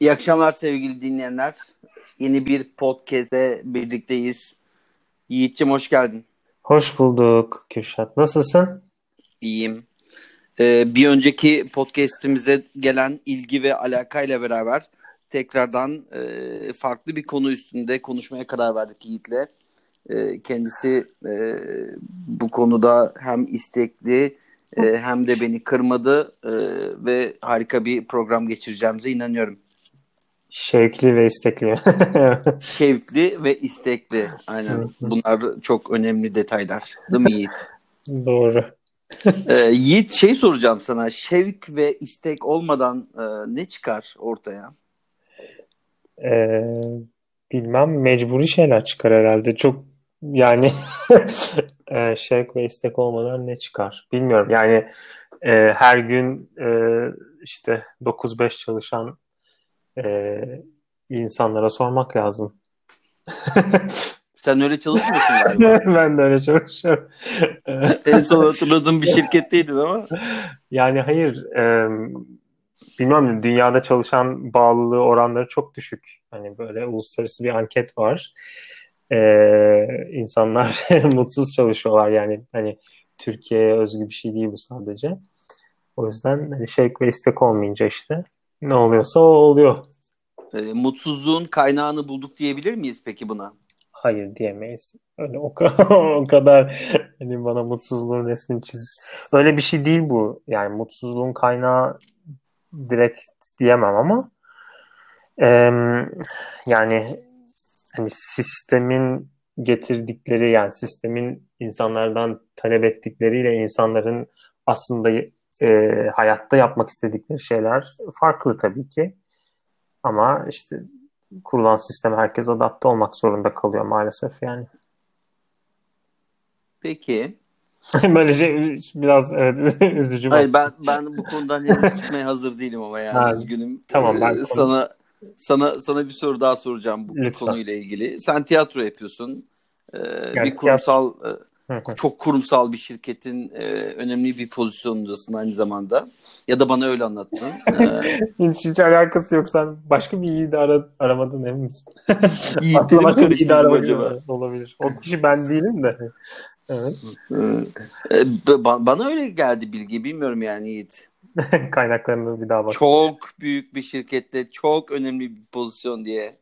İyi akşamlar sevgili dinleyenler. Yeni bir podcast'e birlikteyiz. Yiğit'ciğim hoş geldin. Hoş bulduk Kürşat. Nasılsın? İyiyim. Ee, bir önceki podcast'imize gelen ilgi ve alakayla beraber tekrardan e, farklı bir konu üstünde konuşmaya karar verdik Yiğit'le. E, kendisi e, bu konuda hem istekli e, hem de beni kırmadı e, ve harika bir program geçireceğimize inanıyorum. Şevkli ve istekli. Şevkli ve istekli. Aynen. Bunlar çok önemli detaylar. Değil mi Yiğit? Doğru. ee, Yiğit şey soracağım sana. Şevk ve istek olmadan e, ne çıkar ortaya? Ee, bilmem mecburi şeyler çıkar herhalde. Çok yani e, şevk ve istek olmadan ne çıkar? Bilmiyorum. Yani e, her gün e, işte 9-5 çalışan e, insanlara sormak lazım. Sen öyle çalışmıyorsun galiba. ben de öyle çalışıyorum. en son hatırladığım bir şirketteydin ama. Yani hayır. E, bilmem dünyada çalışan bağlılığı oranları çok düşük. Hani böyle uluslararası bir anket var. Ee, insanlar mutsuz çalışıyorlar yani hani Türkiye'ye özgü bir şey değil bu sadece. O yüzden hani şevk ve istek olmayınca işte ne oluyorsa o oluyor. E, mutsuzluğun kaynağını bulduk diyebilir miyiz peki buna? Hayır diyemeyiz. Öyle o kadar, o kadar hani bana mutsuzluğun resmini çiz. Öyle bir şey değil bu. Yani mutsuzluğun kaynağı direkt diyemem ama e, yani hani sistemin getirdikleri yani sistemin insanlardan talep ettikleriyle insanların aslında e, hayatta yapmak istedikleri şeyler farklı tabii ki. Ama işte kurulan sisteme herkes adapte olmak zorunda kalıyor maalesef yani. Peki. Böyle şey biraz evet üzücü. Hayır ben ben bu konudan henüz çıkmaya hazır değilim ama yani ha, üzgünüm. Tamam ben ee, sana sana sana bir soru daha soracağım bu Lütfen. konuyla ilgili. Sen tiyatro yapıyorsun. Ee, yani bir kurumsal tiyatro... çok kurumsal bir şirketin e, önemli bir pozisyonundasın aynı zamanda. Ya da bana öyle anlattın. Hiç, hiç alakası yok. Sen başka bir yiğidi ara, aramadın emin misin? Yiğitleri mi karıştırdın acaba? Olabilir. O kişi ben değilim de. Evet. Bana öyle geldi bilgi. Bilmiyorum yani Yiğit. Kaynaklarına bir daha bak. Çok büyük bir şirkette çok önemli bir pozisyon diye.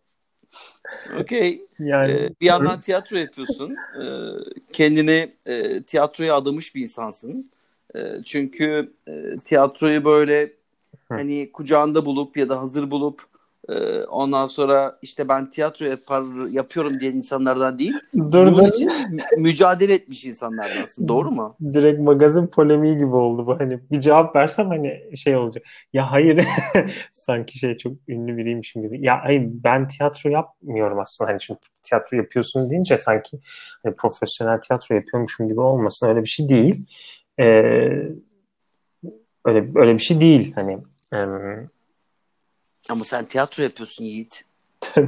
Okey. Yani ee, bir yandan tiyatro yapıyorsun. Ee, kendini e, tiyatroya adamış bir insansın. E, çünkü e, tiyatroyu böyle hani kucağında bulup ya da hazır bulup e, ondan sonra işte ben tiyatro yapar, yapıyorum diyen insanlardan değil. Dur, bunun için mücadele etmiş insanlardansın. Doğru mu? Direkt magazin polemiği gibi oldu bu. Hani bir cevap versem hani şey olacak. Ya hayır sanki şey çok ünlü biriymişim gibi. Ya hayır ben tiyatro yapmıyorum aslında. Hani şimdi tiyatro yapıyorsun deyince sanki hani profesyonel tiyatro yapıyormuşum gibi olmasın. Öyle bir şey değil. Ee, öyle öyle bir şey değil. Hani ama sen tiyatro yapıyorsun Yiğit.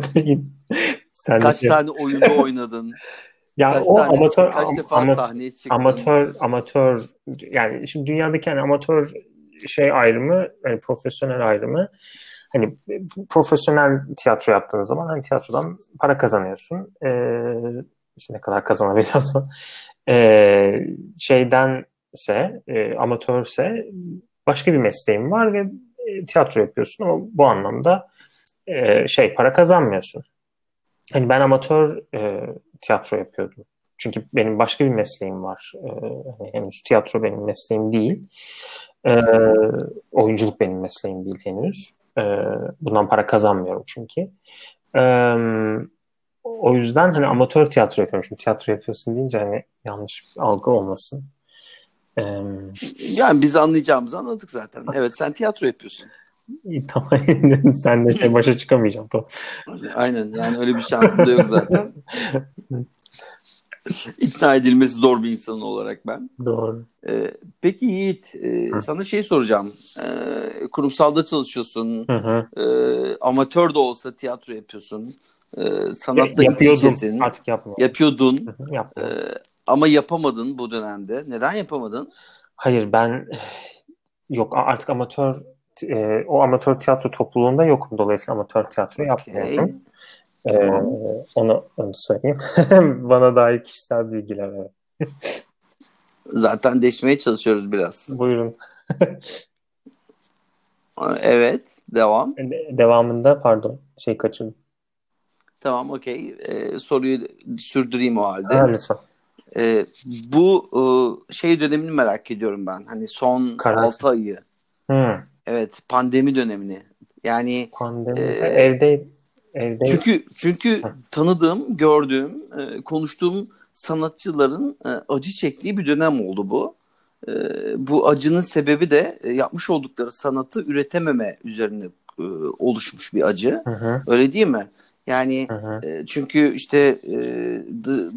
sen kaç tane oyunda oynadın? ya kaç o tanesi, amatör kaç defa amatör, sahneye çıktın? amatör amatör yani şimdi dünyadaki hani amatör şey ayrımı yani profesyonel ayrımı hani profesyonel tiyatro yaptığın zaman hani tiyatrodan para kazanıyorsun. Ee, işte ne kadar kazanabiliyorsan. Ee, şeydense e, amatörse başka bir mesleğim var ve tiyatro yapıyorsun ama bu anlamda e, şey para kazanmıyorsun. Hani ben amatör e, tiyatro yapıyordum. Çünkü benim başka bir mesleğim var. E, hani henüz tiyatro benim mesleğim değil. E, oyunculuk benim mesleğim değil henüz. E, bundan para kazanmıyorum çünkü. E, o yüzden hani amatör tiyatro yapıyorum. Şimdi tiyatro yapıyorsun deyince hani yanlış algı olmasın. Yani biz anlayacağımızı anladık zaten. Evet sen tiyatro yapıyorsun. İyi tamam. Sen de şey başa çıkamayacağım. Tamam. Aynen yani öyle bir şansın da yok zaten. İkna edilmesi zor bir insan olarak ben. Doğru. Ee, peki Yiğit e, sana şey soracağım. Ee, kurumsalda çalışıyorsun. Hı hı. E, amatör de olsa tiyatro yapıyorsun. E, sanatta yapıyordun. Artık yapmıyorum. Yapıyordun. Hı hı, yapmıyorum. E, ama yapamadın bu dönemde. Neden yapamadın? Hayır ben yok artık amatör e, o amatör tiyatro topluluğunda yokum. Dolayısıyla amatör tiyatro yapmıyorum. Okay. Tamam. Ee, onu, onu söyleyeyim. Bana dair kişisel bilgiler. Zaten deşmeye çalışıyoruz biraz. Buyurun. evet. Devam. De- devamında pardon. Şey kaçırdım. Tamam okey. Ee, soruyu sürdüreyim o halde. Ha, lütfen. Ee, bu e, şey dönemini merak ediyorum ben. Hani son Karar. 6 ayı. Hmm. Evet. Pandemi dönemini. Yani pandemi. E, evde evde. Çünkü çünkü tanıdığım, gördüğüm, e, konuştuğum sanatçıların e, acı çektiği bir dönem oldu bu. E, bu acının sebebi de e, yapmış oldukları sanatı üretememe üzerine e, oluşmuş bir acı. Hı hı. Öyle değil mi? Yani hı hı. E, çünkü işte e,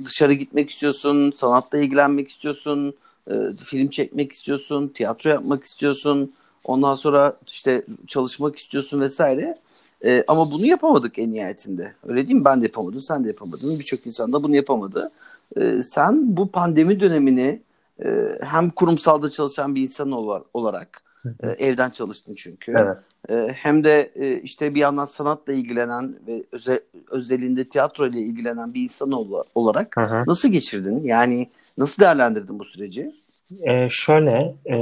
dışarı gitmek istiyorsun, sanatla ilgilenmek istiyorsun, e, film çekmek istiyorsun, tiyatro yapmak istiyorsun. Ondan sonra işte çalışmak istiyorsun vesaire. E, ama bunu yapamadık en nihayetinde. Öyle değil mi? Ben de yapamadım, sen de yapamadın. Birçok insan da bunu yapamadı. E, sen bu pandemi dönemini e, hem kurumsalda çalışan bir insan olarak e, evden çalıştın çünkü. Evet. E, hem de e, işte bir yandan sanatla ilgilenen ve özel, özelinde tiyatro ile ilgilenen bir insan olarak hı hı. nasıl geçirdin? Yani nasıl değerlendirdin bu süreci? E, şöyle e,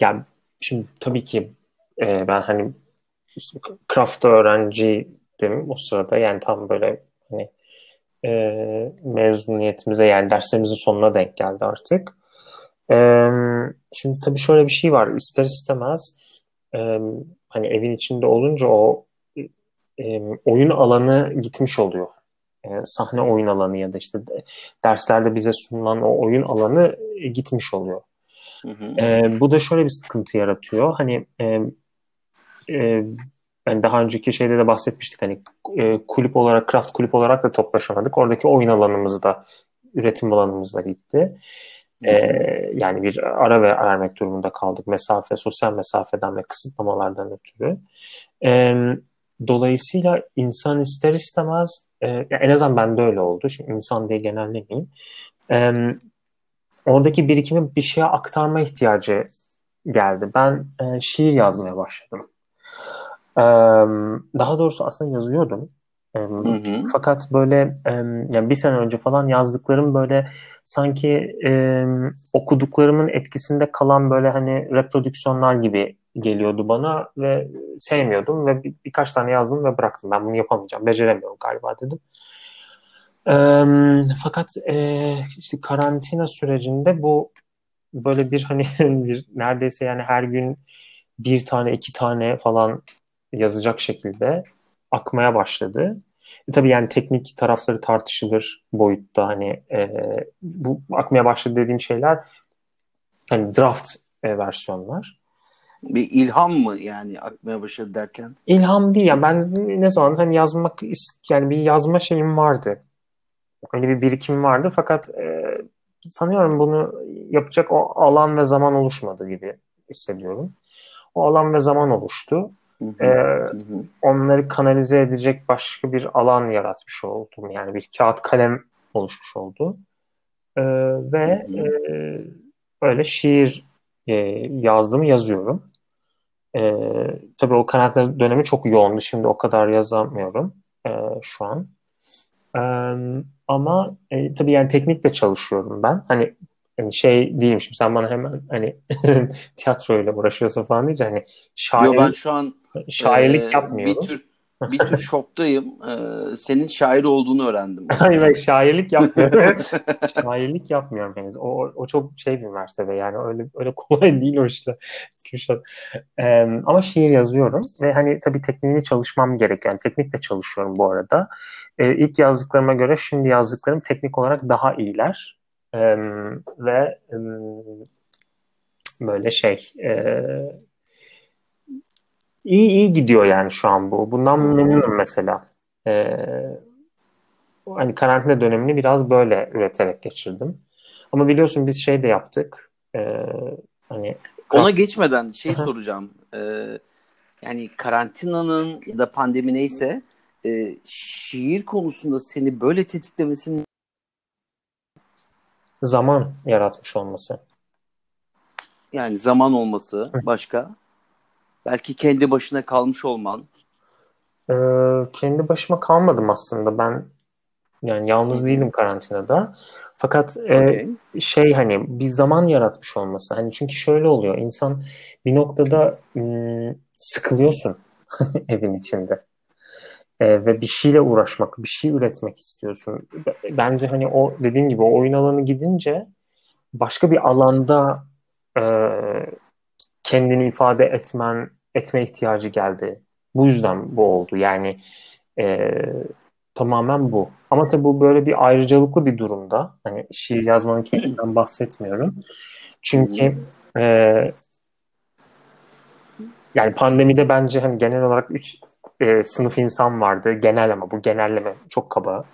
yani şimdi tabii ki e, ben hani craft öğrenciydim o sırada yani tam böyle hani e, mezuniyetimize yani derslerimizin sonuna denk geldi artık. E, şimdi tabii şöyle bir şey var ister istemez e, hani evin içinde olunca o e, oyun alanı gitmiş oluyor. E, sahne oyun alanı ya da işte derslerde bize sunulan o oyun alanı e, gitmiş oluyor. Hı hı. E, bu da şöyle bir sıkıntı yaratıyor. Hani e, e, yani daha önceki şeyde de bahsetmiştik hani e, kulüp olarak craft kulüp olarak da toplaşamadık. Oradaki oyun alanımız da üretim alanımız da gitti. E, yani bir ara ve vermek durumunda kaldık mesafe, sosyal mesafeden ve kısıtlamalardan ötürü. E, dolayısıyla insan ister istemez e, en azından bende öyle oldu. Şimdi insan diye genellemeyeyim. E, oradaki birikimi bir şeye aktarma ihtiyacı geldi. Ben e, şiir yazmaya başladım daha doğrusu aslında yazıyordum. Hı hı. Fakat böyle yani bir sene önce falan yazdıklarım böyle sanki okuduklarımın etkisinde kalan böyle hani reprodüksiyonlar gibi geliyordu bana ve sevmiyordum ve bir, birkaç tane yazdım ve bıraktım. Ben bunu yapamayacağım, beceremiyorum galiba dedim. fakat işte karantina sürecinde bu böyle bir hani bir neredeyse yani her gün bir tane iki tane falan yazacak şekilde akmaya başladı. E, tabii yani teknik tarafları tartışılır boyutta hani e, bu akmaya başladı dediğim şeyler hani draft e, versiyonlar. Bir ilham mı yani akmaya başladı derken? İlham değil yani ben ne zaman hani yazmak yani bir yazma şeyim vardı. Öyle bir birikim vardı fakat e, sanıyorum bunu yapacak o alan ve zaman oluşmadı gibi hissediyorum. O alan ve zaman oluştu. Ee, onları kanalize edecek başka bir alan yaratmış oldum. Yani bir kağıt kalem oluşmuş oldu. Ee, ve e, öyle şiir e, yazdım, yazıyorum. E, tabii o karantina dönemi çok yoğundu. Şimdi o kadar yazamıyorum e, şu an. E, ama e, tabii yani teknikle çalışıyorum ben. Hani yani şey diyeyim şimdi sen bana hemen hani tiyatroyla uğraşıyorsun falan diyece hani şair... Yo ben şu an şairlik e, yapmıyorum. Bir tür bir tür şoktayım. Ee, senin şair olduğunu öğrendim. Hayır şairlik yapmıyorum. şairlik yapmıyorum henüz. O, o çok şey bir mertebe yani öyle öyle kolay değil o işte. Kürşat. Ee, ama şiir yazıyorum ve hani tabii tekniğini çalışmam gerek. Yani teknikle çalışıyorum bu arada. Ee, ilk yazdıklarıma göre şimdi yazdıklarım teknik olarak daha iyiler. Ee, ve e, böyle şey e, iyi iyi gidiyor yani şu an bu. Bundan memnunum mesela. Ee, hani karantina dönemini biraz böyle üreterek geçirdim. Ama biliyorsun biz şey de yaptık. Ee, hani ona geçmeden şey soracağım. Ee, yani karantinanın ya da pandemi neyse e, şiir konusunda seni böyle tetiklemesinin zaman yaratmış olması. Yani zaman olması başka. Belki kendi başına kalmış olman. Ee, kendi başıma kalmadım aslında. Ben yani yalnız değilim karantinada. Fakat e, Okay. şey hani bir zaman yaratmış olması. Hani çünkü şöyle oluyor. İnsan bir noktada ım, sıkılıyorsun evin içinde. E, ve bir şeyle uğraşmak, bir şey üretmek istiyorsun. Bence hani o dediğim gibi o oyun alanı gidince başka bir alanda e, kendini ifade etmen, etme ihtiyacı geldi. Bu yüzden bu oldu. Yani e, tamamen bu. Ama tabii bu böyle bir ayrıcalıklı bir durumda. Hani şiir yazmanın kendinden bahsetmiyorum. Çünkü e, yani pandemide bence hani genel olarak üç e, sınıf insan vardı. Genel ama bu genelleme çok kaba.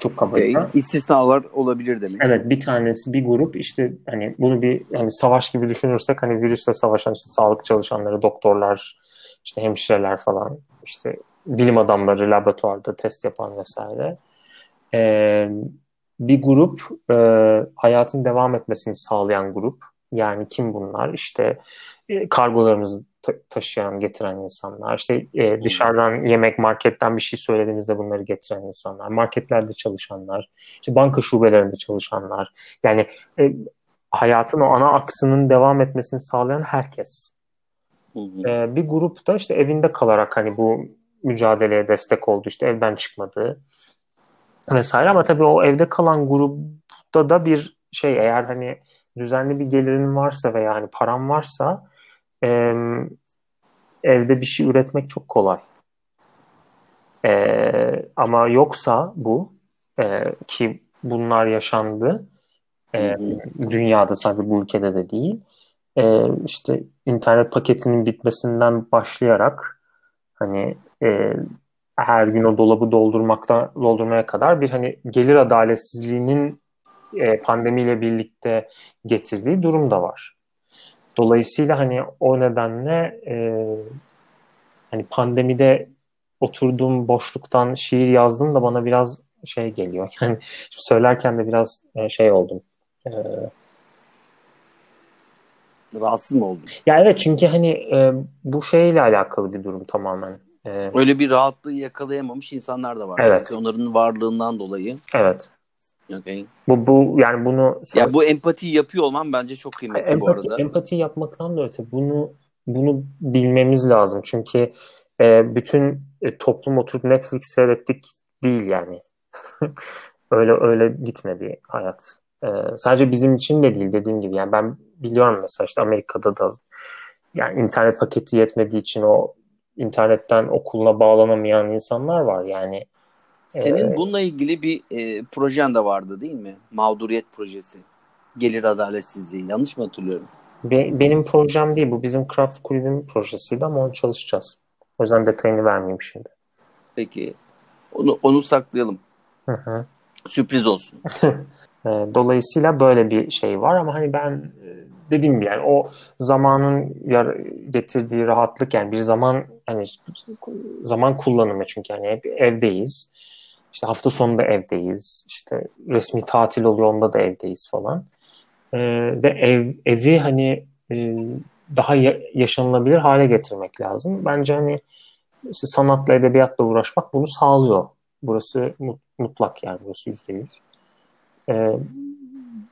Çok kaba. Okay. İstisnalar olabilir demek. Evet bir tanesi bir grup işte hani bunu bir hani savaş gibi düşünürsek hani virüsle savaşan işte sağlık çalışanları, doktorlar, işte hemşireler falan işte bilim adamları laboratuvarda test yapan vesaire. Ee, bir grup e, hayatın devam etmesini sağlayan grup. Yani kim bunlar? İşte e, kargolarımızı ta- taşıyan, getiren insanlar. İşte e, dışarıdan yemek, marketten bir şey söylediğinizde bunları getiren insanlar. Marketlerde çalışanlar. işte banka şubelerinde çalışanlar. Yani e, hayatın o ana aksının devam etmesini sağlayan herkes. Ee, bir grup da işte evinde kalarak hani bu mücadeleye destek oldu. İşte evden çıkmadı vesaire ama tabii o evde kalan grupta da bir şey eğer hani düzenli bir gelirin varsa veya yani paran varsa e, evde bir şey üretmek çok kolay. E, ama yoksa bu e, ki bunlar yaşandı e, dünyada sadece bu ülkede de değil e, işte internet paketinin bitmesinden başlayarak hani e, her gün o dolabı doldurmakta doldurmaya kadar bir hani gelir adaletsizliğinin e, pandemiyle birlikte getirdiği durum da var. Dolayısıyla hani o nedenle e, hani pandemide oturduğum boşluktan şiir yazdım da bana biraz şey geliyor. Yani söylerken de biraz e, şey oldum. E, Rahatsız mı oldun? ya evet çünkü hani e, bu şeyle alakalı bir durum tamamen. E, Öyle bir rahatlığı yakalayamamış insanlar da var. Evet. Çünkü onların varlığından dolayı. evet. Okay. Bu bu yani bunu Ya bu empatiyi yapıyor olman bence çok kıymetli bu empati, arada. empati yapmaktan da öte bunu bunu bilmemiz lazım. Çünkü e, bütün e, toplum oturup Netflix seyrettik değil yani. öyle öyle gitmedi hayat. E, sadece bizim için de değil dediğim gibi. Yani ben biliyorum mesela işte Amerika'da da yani internet paketi yetmediği için o internetten okuluna bağlanamayan insanlar var yani. Senin Ee, bununla ilgili bir e, projen de vardı değil mi? Mağduriyet projesi. Gelir adaletsizliği. Yanlış mı hatırlıyorum? Be- benim projem değil bu bizim Craft kulübün projesiydi ama onu çalışacağız. O yüzden detayını vermeyeyim şimdi. Peki. Onu onu saklayalım. Hı hı. Sürpriz olsun. E, Dolayısıyla böyle bir şey var ama hani ben e, dediğim gibi yani o zamanın getirdiği rahatlık yani bir zaman hani zaman kullanımı çünkü yani hep evdeyiz. İşte hafta sonunda evdeyiz. İşte resmi tatil oluyor onda da evdeyiz falan. E, ve ev evi hani e, daha ya- yaşanılabilir hale getirmek lazım. Bence hani işte sanatla edebiyatla uğraşmak bunu sağlıyor. Burası mut- mutlak yani burası yüzde yüz. Ee,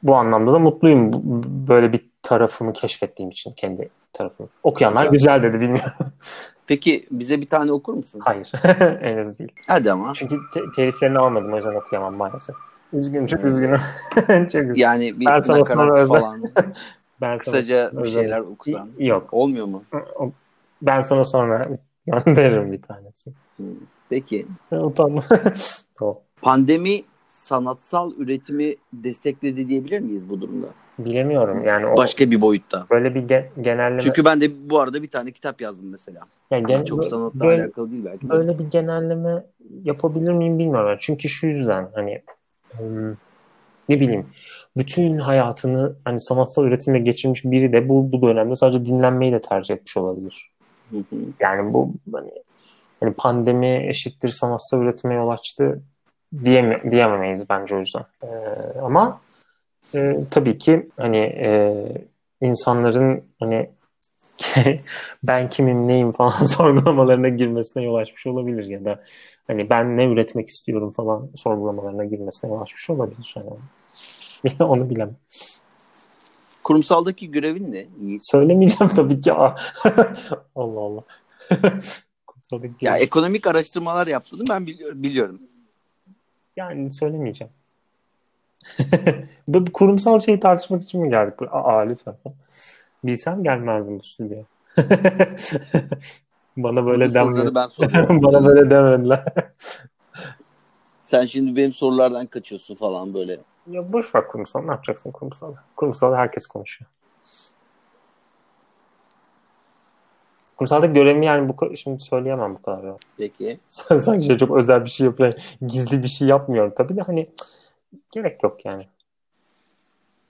bu anlamda da mutluyum böyle bir tarafımı keşfettiğim için kendi tarafımı. Okuyanlar Güzel. güzel dedi bilmiyorum. Peki bize bir tane okur musun? Hayır henüz değil. Hadi ama. Çünkü te- teliflerini almadım o yüzden okuyamam maalesef. Üzgünüm çok üzgünüm. çok üzgünüm. Yani bir Ben nakarat falan. Ben Kısaca bir özel- şeyler okusan. Yok. Olmuyor mu? Ben sana sonra gönderirim bir tanesi. Peki. Utanma. tamam. Pandemi sanatsal üretimi destekledi diyebilir miyiz bu durumda? Bilemiyorum yani o Başka bir boyutta. böyle bir ge- genelleme Çünkü ben de bu arada bir tane kitap yazdım mesela. yani Ama gen- çok sanatla böyle- alakalı değil belki. de. böyle bir genelleme yapabilir miyim bilmiyorum. Çünkü şu yüzden hani hmm, ne bileyim bütün hayatını hani sanatsal üretimle geçirmiş biri de bu, bu dönemde sadece dinlenmeyi de tercih etmiş olabilir. Hı hı. Yani bu hani, hani pandemi eşittir sanatsal üretime yol açtı diyeme, diyememeyiz bence o yüzden. Ee, ama e, tabii ki hani e, insanların hani ben kimim neyim falan sorgulamalarına girmesine yol açmış olabilir ya da hani ben ne üretmek istiyorum falan sorgulamalarına girmesine yol açmış olabilir. Yani onu bilemem. Kurumsaldaki görevin ne? Söylemeyeceğim tabii ki. Allah Allah. Kurumsaldaki ya ekonomik araştırmalar yaptığını ben biliyorum. biliyorum. Yani söylemeyeceğim. Bu kurumsal şeyi tartışmak için mi geldik? Aa lütfen. Bilsem gelmezdim bu stüdyoya. Bana böyle demediler. Ben Bana böyle demediler. Sen şimdi benim sorulardan kaçıyorsun falan böyle. Ya boş ver kurumsal. Ne yapacaksın kurumsal? Kurumsal herkes konuşuyor. Kurumsalda görevimi yani bu şimdi söyleyemem bu kadar. Ya. Peki. Sen sanki çok özel bir şey yapıyor. Gizli bir şey yapmıyorum. Tabii de hani gerek yok yani.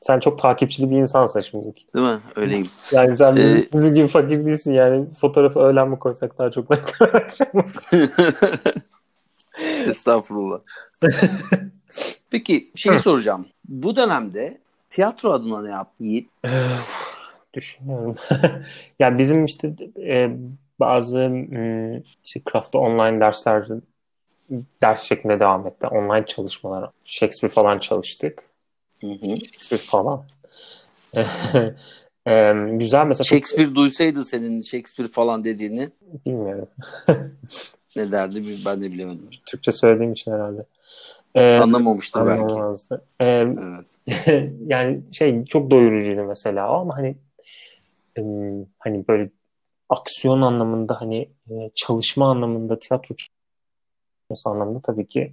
Sen çok takipçili bir insansın şimdi. Değil mi? Öyleyim. Yani sen ee... bizim gibi fakir değilsin yani. Fotoğrafı öğlen mi koysak daha çok Estağfurullah. Peki şeyi soracağım. Bu dönemde tiyatro adına ne yaptın Yiğit? Düşünüyorum. yani bizim işte e, bazı e, işte craft'ta online dersler ders şeklinde devam etti. Online çalışmalar. Shakespeare falan çalıştık. Hı hı. Shakespeare falan. e, güzel mesela. Shakespeare çok... duysaydı senin Shakespeare falan dediğini. Bilmiyorum. ne derdi ben de bilemedim. Türkçe söylediğim için herhalde. Ee, Anlamamıştır belki. Ee, evet. yani şey çok doyurucuydu mesela ama hani hani böyle aksiyon anlamında hani çalışma anlamında tiyatro çalışması anlamında tabii ki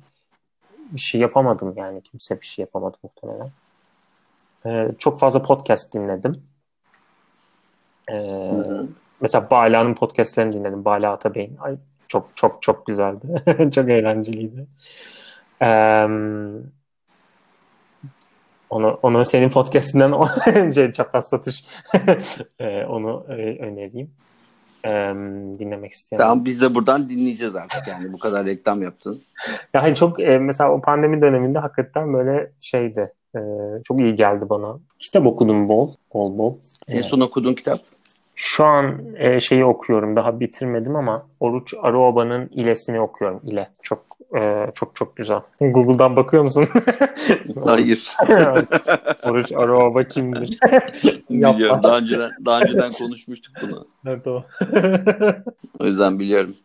bir şey yapamadım yani kimse bir şey yapamadı muhtemelen. Ee, çok fazla podcast dinledim. Ee, mesela Bala'nın podcastlerini dinledim. Bala Atabey'in. Ay, çok çok çok güzeldi. çok eğlenceliydi. Ee, onu, onu senin podcastinden şey, çapraz satış onu e, önereyim. Ee, dinlemek isteyen. Tamam biz de buradan dinleyeceğiz artık yani bu kadar reklam yaptın. Yani çok e, mesela o pandemi döneminde hakikaten böyle şeydi. E, çok iyi geldi bana. Kitap okudum bol bol bol. En son okuduğun kitap? Şu an e, şeyi okuyorum. Daha bitirmedim ama Oruç Aruoba'nın İlesini okuyorum. İle. Çok e, çok çok güzel. Google'dan bakıyor musun? Hayır. Oruç Aruoba kimdir? biliyorum. Daha önceden, daha önceden konuşmuştuk bunu. Evet o. o yüzden biliyorum.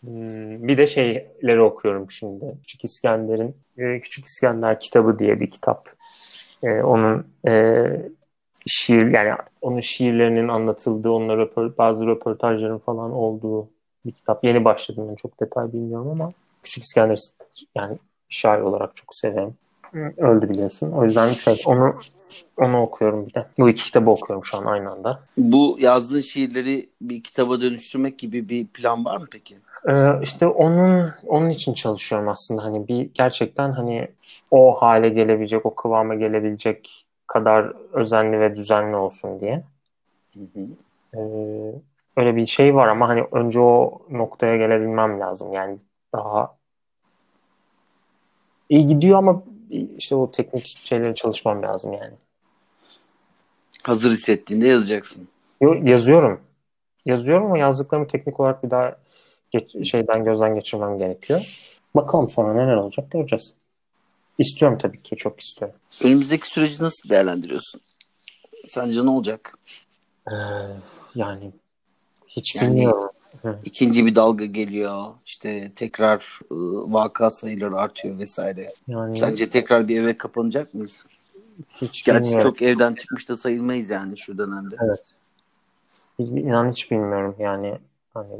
Hmm, bir de şeyleri okuyorum şimdi. Küçük İskender'in e, Küçük İskender kitabı diye bir kitap. E, onun e, şiir yani onun şiirlerinin anlatıldığı, onunla röpor, bazı röportajların falan olduğu bir kitap. Yeni başladım ben çok detay bilmiyorum ama Küçük İskender yani şair olarak çok severim. Öldü biliyorsun. O yüzden şey, onu onu okuyorum bir de. Bu iki kitabı okuyorum şu an aynı anda. Bu yazdığın şiirleri bir kitaba dönüştürmek gibi bir plan var mı peki? Ee, işte onun onun için çalışıyorum aslında. Hani bir gerçekten hani o hale gelebilecek, o kıvama gelebilecek kadar özenli ve düzenli olsun diye. Hı hı. Ee, öyle bir şey var ama hani önce o noktaya gelebilmem lazım. Yani daha iyi gidiyor ama işte o teknik şeyleri çalışmam lazım yani. Hazır hissettiğinde yazacaksın. Yo, yazıyorum. Yazıyorum ama yazdıklarımı teknik olarak bir daha geç, şeyden gözden geçirmem gerekiyor. Bakalım sonra neler olacak göreceğiz. İstiyorum tabii ki. Çok istiyorum. Önümüzdeki süreci nasıl değerlendiriyorsun? Sence ne olacak? Ee, yani hiç yani, bilmiyorum. İkinci bir dalga geliyor. İşte tekrar ıı, vaka sayıları artıyor vesaire. Yani, Sence tekrar bir eve kapanacak mıyız? Hiç Gerçi bilmiyorum. çok evden çıkmış da sayılmayız yani şu dönemde. Evet. İnan hiç bilmiyorum yani. Hani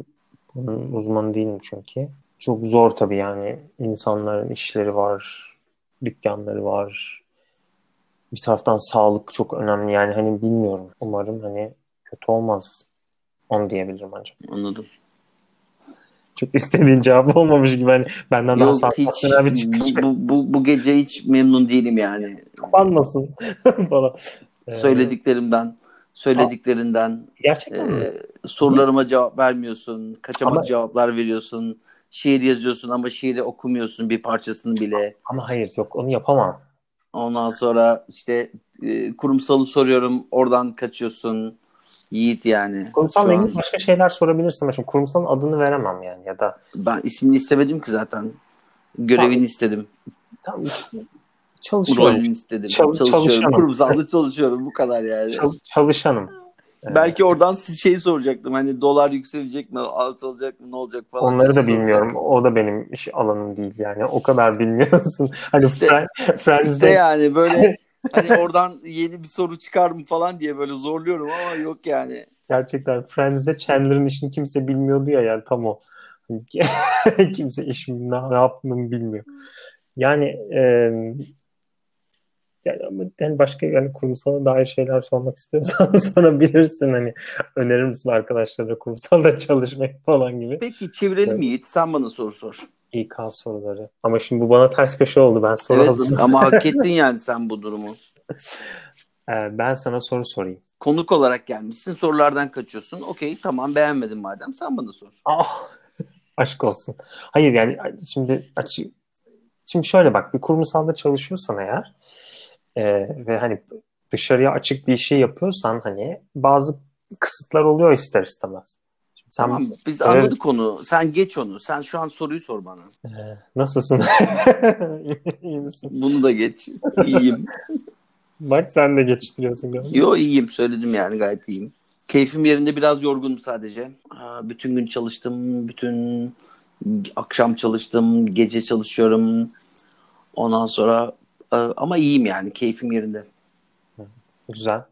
bunun uzmanı değilim çünkü. Çok zor tabii yani. insanların işleri var, dükkanları var. Bir taraftan sağlık çok önemli yani hani bilmiyorum. Umarım hani kötü olmaz. Onu diyebilirim ancak. Anladım. Çok istediğin cevap olmamış gibi hani benden Yok, daha sansasyonel bir çıkış. Bu, bu, bu gece hiç memnun değilim yani. Kapanmasın falan. Ee, Söylediklerimden söylediklerinden Gerçekten e, sorularıma cevap vermiyorsun. Kaçamak ama, cevaplar veriyorsun. Şiir yazıyorsun ama şiiri okumuyorsun bir parçasını bile. Ama hayır yok onu yapamam. Ondan sonra işte e, kurumsalı soruyorum. Oradan kaçıyorsun. Yiğit yani. Kurumsalla ilgili başka şeyler sorabilirsin. Şimdi kurumsalın adını veremem yani ya da. Ben ismini istemedim ki zaten. Görevini tamam. istedim. Tamam. Çalışıyorum. Rolünü istedim. Çal- çalışıyorum. Çalışanım. Kurumsalda çalışıyorum. Bu kadar yani. Çal- çalışanım. Belki oradan siz şeyi soracaktım. Hani dolar yükselecek mi, alçalacak mı, ne olacak falan. Onları da bilmiyorum. O da benim iş alanım değil yani. O kadar bilmiyorsun. Hani işte, Friends'de... işte yani böyle hani oradan yeni bir soru çıkar mı falan diye böyle zorluyorum ama yok yani. Gerçekten Friends'de Chandler'ın işini kimse bilmiyordu ya yani tam o. kimse işimin ne, ne yaptığını bilmiyor. Yani e, yani, yani başka yani kurumsala dair şeyler sormak istiyorsan sorabilirsin hani önerir misin arkadaşlara kurumsalda çalışmayı falan gibi. Peki çevirelim evet. Yiğit sen bana soru sor. İK soruları. Ama şimdi bu bana ters köşe oldu ben soru evet, hazırladım. ama hak ettin yani sen bu durumu. Ee, ben sana soru sorayım. Konuk olarak gelmişsin sorulardan kaçıyorsun. Okey tamam beğenmedim madem sen bana sor. Ah, aşk olsun. Hayır yani şimdi açı, şimdi şöyle bak bir kurumsalda çalışıyorsan eğer e, ve hani dışarıya açık bir şey yapıyorsan hani bazı kısıtlar oluyor ister istemez. Sen, tamam biz evet. anladık konu. Sen geç onu. Sen şu an soruyu sor bana. Ee, nasılsın? İyi misin? Bunu da geç. İyiyim. Bak sen de geçiştiriyorsun galiba. Yo iyiyim söyledim yani gayet iyiyim. Keyfim yerinde biraz yorgunum sadece. Bütün gün çalıştım. Bütün akşam çalıştım. Gece çalışıyorum. Ondan sonra ama iyiyim yani. Keyfim yerinde. Güzel.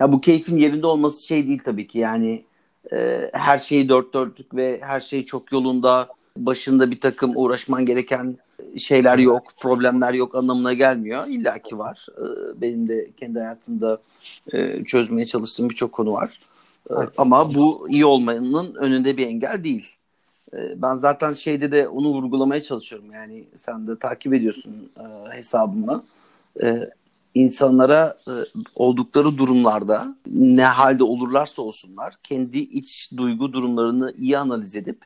Ya bu keyfin yerinde olması şey değil tabii ki yani e, her şeyi dört dörtlük ve her şey çok yolunda başında bir takım uğraşman gereken şeyler yok, problemler yok anlamına gelmiyor. İlla ki var. E, benim de kendi hayatımda e, çözmeye çalıştığım birçok konu var. E, ama bu iyi olmanın önünde bir engel değil. E, ben zaten şeyde de onu vurgulamaya çalışıyorum. Yani sen de takip ediyorsun e, hesabımı. E, insanlara e, oldukları durumlarda ne halde olurlarsa olsunlar kendi iç duygu durumlarını iyi analiz edip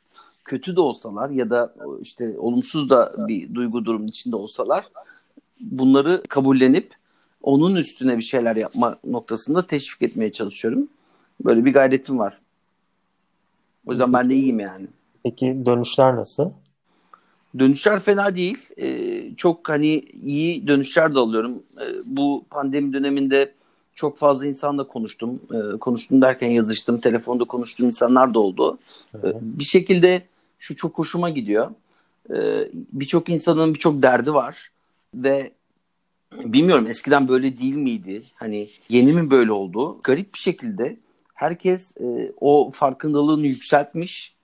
kötü de olsalar ya da işte olumsuz da bir duygu durumun içinde olsalar bunları kabullenip onun üstüne bir şeyler yapma noktasında teşvik etmeye çalışıyorum. Böyle bir gayretim var. O yüzden ben de iyiyim yani. Peki dönüşler nasıl? Dönüşler fena değil. Ee, çok hani iyi dönüşler de alıyorum. Ee, bu pandemi döneminde çok fazla insanla konuştum. Ee, konuştum derken yazıştım. Telefonda konuştuğum insanlar da oldu. Ee, bir şekilde şu çok hoşuma gidiyor. Ee, birçok insanın birçok derdi var. Ve bilmiyorum eskiden böyle değil miydi? Hani yeni mi böyle oldu? Garip bir şekilde herkes e, o farkındalığını yükseltmiş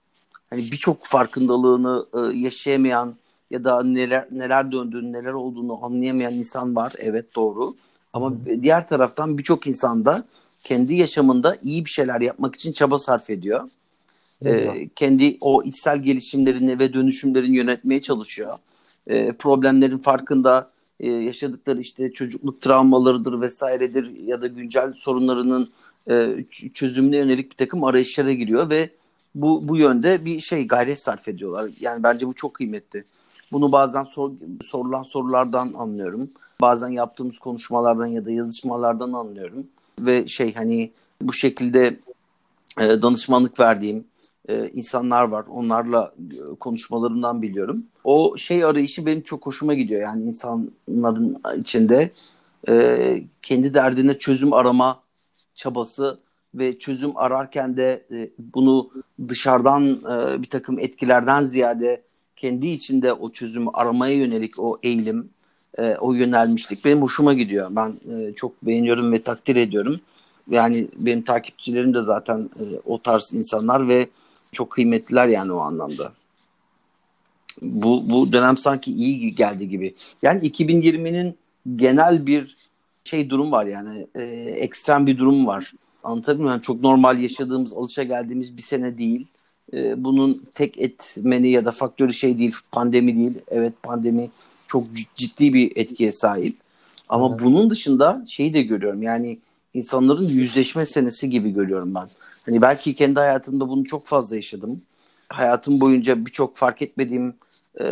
hani birçok farkındalığını e, yaşayamayan ya da neler neler döndüğünü, neler olduğunu anlayamayan insan var. Evet doğru. Ama diğer taraftan birçok insan da kendi yaşamında iyi bir şeyler yapmak için çaba sarf ediyor. Ee, kendi o içsel gelişimlerini ve dönüşümlerini yönetmeye çalışıyor. Ee, problemlerin farkında e, yaşadıkları işte çocukluk travmalarıdır vesairedir ya da güncel sorunlarının e, çözümüne yönelik bir takım arayışlara giriyor ve bu bu yönde bir şey gayret sarf ediyorlar. Yani bence bu çok kıymetli. Bunu bazen sor, sorulan sorulardan anlıyorum. Bazen yaptığımız konuşmalardan ya da yazışmalardan anlıyorum. Ve şey hani bu şekilde e, danışmanlık verdiğim e, insanlar var. Onlarla e, konuşmalarından biliyorum. O şey arayışı benim çok hoşuma gidiyor. Yani insanların içinde e, kendi derdine çözüm arama çabası ve çözüm ararken de e, bunu dışarıdan e, bir takım etkilerden ziyade kendi içinde o çözümü aramaya yönelik o eğilim, e, o yönelmişlik benim hoşuma gidiyor. Ben e, çok beğeniyorum ve takdir ediyorum. Yani benim takipçilerim de zaten e, o tarz insanlar ve çok kıymetliler yani o anlamda. Bu, bu dönem sanki iyi geldi gibi. Yani 2020'nin genel bir şey durum var yani e, ekstrem bir durum var. Anlatabiliyor muyum? çok normal yaşadığımız, alışa geldiğimiz bir sene değil. Ee, bunun tek etmeni ya da faktörü şey değil, pandemi değil. Evet pandemi çok ciddi bir etkiye sahip. Ama evet. bunun dışında şeyi de görüyorum. Yani insanların yüzleşme senesi gibi görüyorum ben. Hani belki kendi hayatımda bunu çok fazla yaşadım. Hayatım boyunca birçok fark etmediğim e,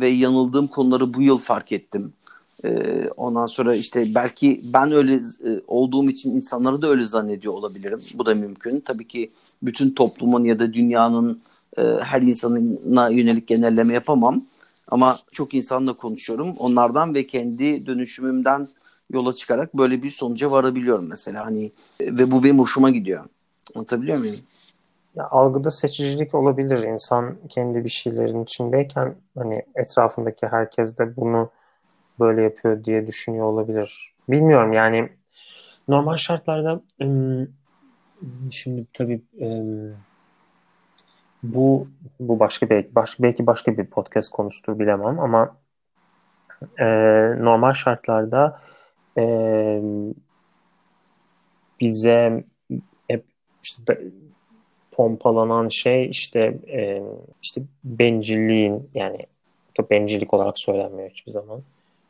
ve yanıldığım konuları bu yıl fark ettim. Ee, ondan sonra işte belki ben öyle e, olduğum için insanları da öyle zannediyor olabilirim. Bu da mümkün. Tabii ki bütün toplumun ya da dünyanın e, her insanına yönelik genelleme yapamam. Ama çok insanla konuşuyorum. Onlardan ve kendi dönüşümümden yola çıkarak böyle bir sonuca varabiliyorum mesela. Hani ve bu benim hoşuma gidiyor. Anlatabiliyor muyum? Ya, algıda seçicilik olabilir. İnsan kendi bir şeylerin içindeyken hani etrafındaki herkes de bunu böyle yapıyor diye düşünüyor olabilir. Bilmiyorum yani normal şartlarda şimdi tabii bu bu başka bir baş, belki başka bir podcast konusudur bilemem ama e, normal şartlarda e, bize hep işte pompalanan şey işte e, işte bencilliğin yani bencillik olarak söylenmiyor hiçbir zaman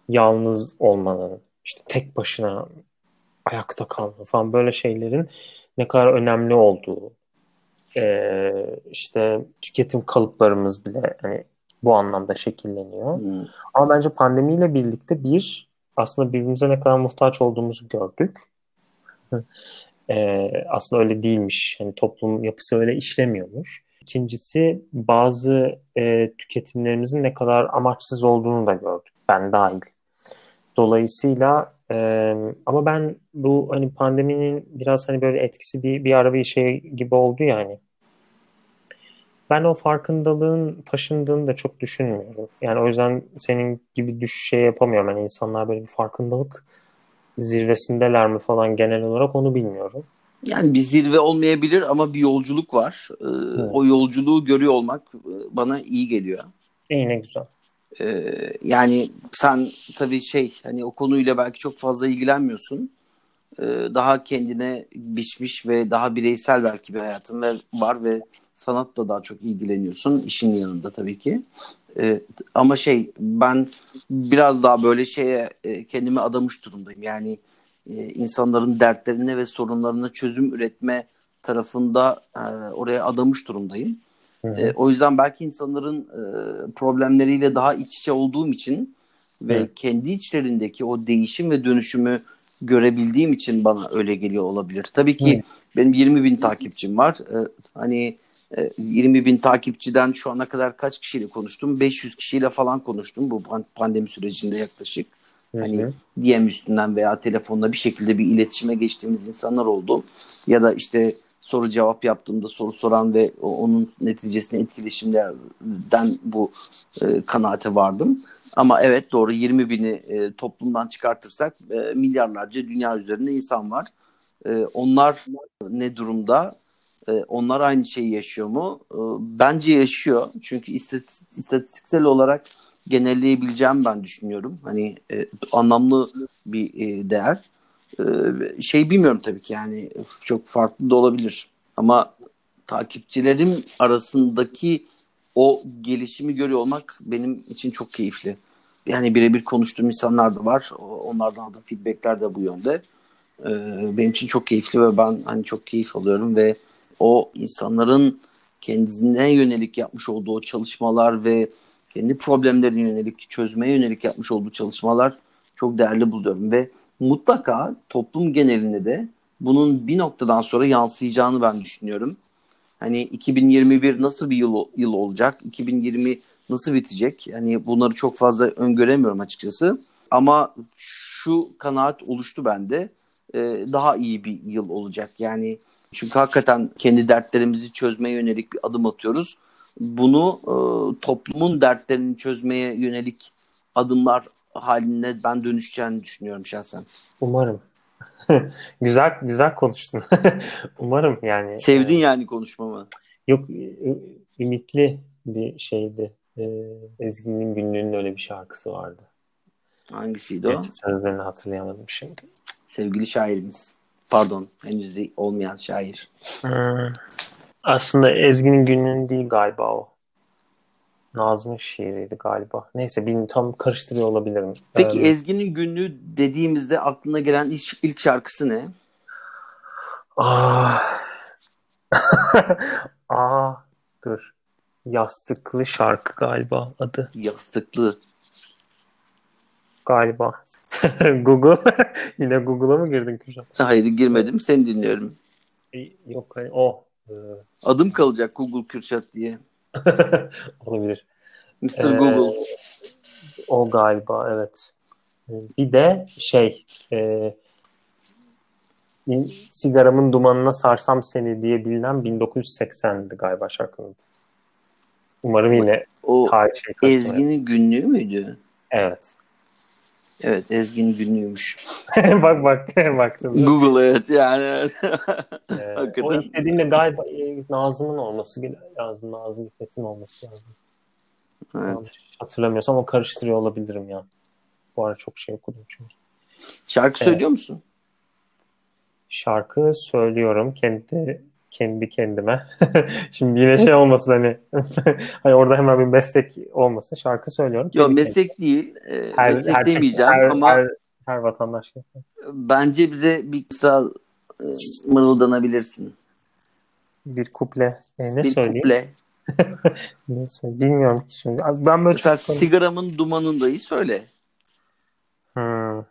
yalnız olmanın, işte tek başına ayakta kalma falan böyle şeylerin ne kadar önemli olduğu, e, işte tüketim kalıplarımız bile hani bu anlamda şekilleniyor. Hmm. Ama bence pandemiyle birlikte bir aslında birbirimize ne kadar muhtaç olduğumuzu gördük. e, aslında öyle değilmiş. Yani toplum yapısı öyle işlemiyormuş. İkincisi bazı e, tüketimlerimizin ne kadar amaçsız olduğunu da gördük. Ben dahil. Dolayısıyla e, ama ben bu hani pandeminin biraz hani böyle etkisi bir, bir ara bir şey gibi oldu yani. Ben o farkındalığın taşındığını da çok düşünmüyorum. Yani o yüzden senin gibi düş şey yapamıyorum. Yani insanlar böyle bir farkındalık zirvesindeler mi falan genel olarak onu bilmiyorum. Yani bir zirve olmayabilir ama bir yolculuk var. Ee, evet. O yolculuğu görüyor olmak bana iyi geliyor. İyi ne güzel. Ee, yani sen tabii şey hani o konuyla belki çok fazla ilgilenmiyorsun. Ee, daha kendine biçmiş ve daha bireysel belki bir hayatın var ve sanatla daha çok ilgileniyorsun işin yanında tabii ki. Ee, ama şey ben biraz daha böyle şeye e, kendimi adamış durumdayım. Yani e, insanların dertlerine ve sorunlarına çözüm üretme tarafında e, oraya adamış durumdayım. E, o yüzden belki insanların e, problemleriyle daha iç içe olduğum için ve Hı. kendi içlerindeki o değişim ve dönüşümü görebildiğim için bana öyle geliyor olabilir. Tabii ki Hı. benim 20 bin takipçim var. E, hani e, 20 bin takipçiden şu ana kadar kaç kişiyle konuştum? 500 kişiyle falan konuştum bu pandemi sürecinde yaklaşık. Hı Hani DM üstünden veya telefonla bir şekilde bir iletişime geçtiğimiz insanlar oldu. Ya da işte soru cevap yaptığımda soru soran ve onun neticesinde etkileşimlerden bu e, kanaate vardım. Ama evet doğru 20 bini e, toplumdan çıkartırsak e, milyarlarca dünya üzerinde insan var. E, onlar ne durumda? E, onlar aynı şeyi yaşıyor mu? E, bence yaşıyor. Çünkü istatistiksel olarak genelleyebileceğim ben düşünüyorum. Hani e, anlamlı bir e, değer. Ee, şey bilmiyorum tabii ki yani çok farklı da olabilir. Ama takipçilerim arasındaki o gelişimi görüyor olmak benim için çok keyifli. Yani birebir konuştuğum insanlar da var. Onlardan aldığım feedbackler de bu yönde. Ee, benim için çok keyifli ve ben hani çok keyif alıyorum ve o insanların kendisine yönelik yapmış olduğu çalışmalar ve kendi problemlerine yönelik çözmeye yönelik yapmış olduğu çalışmalar çok değerli buluyorum ve mutlaka toplum genelinde de bunun bir noktadan sonra yansıyacağını ben düşünüyorum. Hani 2021 nasıl bir yıl, yıl olacak? 2020 nasıl bitecek? Hani bunları çok fazla öngöremiyorum açıkçası. Ama şu kanaat oluştu bende. Ee, daha iyi bir yıl olacak. Yani çünkü hakikaten kendi dertlerimizi çözmeye yönelik bir adım atıyoruz. Bunu e, toplumun dertlerini çözmeye yönelik adımlar haline ben dönüşeceğini düşünüyorum şahsen. Umarım. güzel güzel konuştun. Umarım yani. Sevdin e, yani konuşmamı. Yok ümitli bir şeydi. Ee, Ezgi'nin günlüğünün öyle bir şarkısı vardı. Hangisiydi o? Sözlerini hatırlayamadım şimdi. Sevgili şairimiz. Pardon henüz olmayan şair. Hmm. Aslında Ezgi'nin günlüğün değil galiba o. Nazmi şiiriydi galiba. Neyse bilmiyorum tam karıştırıyor olabilirim. Peki ee, Ezgi'nin günlüğü dediğimizde aklına gelen ilk, ilk şarkısı ne? Ah. ah dur. Yastıklı şarkı galiba adı. Yastıklı. galiba. Google. Yine Google'a mı girdin Kürşat? Hayır girmedim. Seni dinliyorum. Yok hani o. Ee, Adım kalacak Google Kürşat diye. Olabilir. Mr. Ee, Google. O galiba evet. Bir de şey e, sigaramın dumanına sarsam seni diye bilinen 1980'di galiba şarkının. Umarım yine O tarih şey Ezgi'nin günlüğü müydü? Evet. Evet Ezgi'nin günlüğüymüş. bak bak baktım. Google evet yani. Ee, o istediğimde galiba Nazım'ın olması lazım. Nazım Hikmet'in olması lazım. evet. Yanlış hatırlamıyorsam ama karıştırıyor olabilirim ya. Bu ara çok şey okudum çünkü. Şarkı Evet. söylüyor musun? Şarkı söylüyorum kendi kendi kendime. Şimdi yine şey olmasın hani hani orada hemen bir meslek olmasın. Şarkı söylüyorum. Yok meslek değil. Ee, Her- meslek her- demeyeceğim her- ama her, her vatandaş bence bize bir kısa e, mırıldanabilirsin. bir kuple e, ne bir söyleyeyim? kuple. Ne söyleyeyim? Bilmiyorum ki şimdi. Ben böyle Mesela çok- sigaramın dumanındayı söyle. Hmm.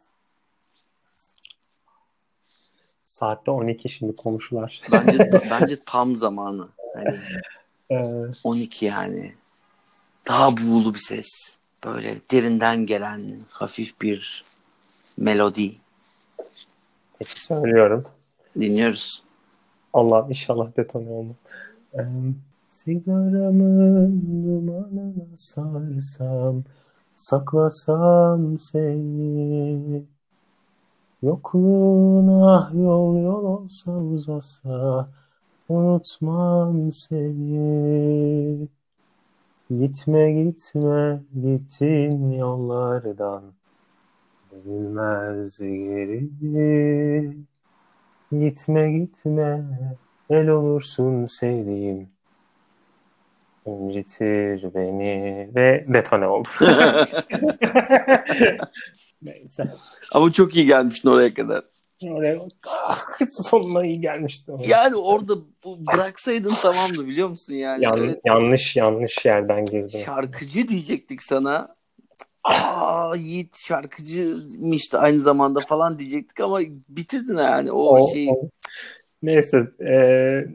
Saatte 12 şimdi komşular. Bence bence tam zamanı. Hani Ee, 12 yani. Daha buğulu bir ses. Böyle derinden gelen hafif bir melodi. peki söylüyorum. Dinliyoruz. Allah inşallah detone olmam. Ee, sigaramın dumanına sarsam, saklasam seni. Yokluğun ah yol yol olsa uzasa, unutmam seni. Gitme gitme gittin yollardan, dönülmez geri. Gitme gitme el olursun sevdiğim. İncitir beni ve detone oldu. Neyse. Ama çok iyi gelmiştin oraya kadar. Oraya ah, sonuna iyi gelmişti. Yani orada bıraksaydın tamamdı biliyor musun yani? Yan- Evet, Yanlış yanlış yerden girdim. şarkıcı diyecektik sana. Aa Yiğit şarkıcıymış da aynı zamanda falan diyecektik ama bitirdin yani o, O- şeyi. o- Neyse. eee,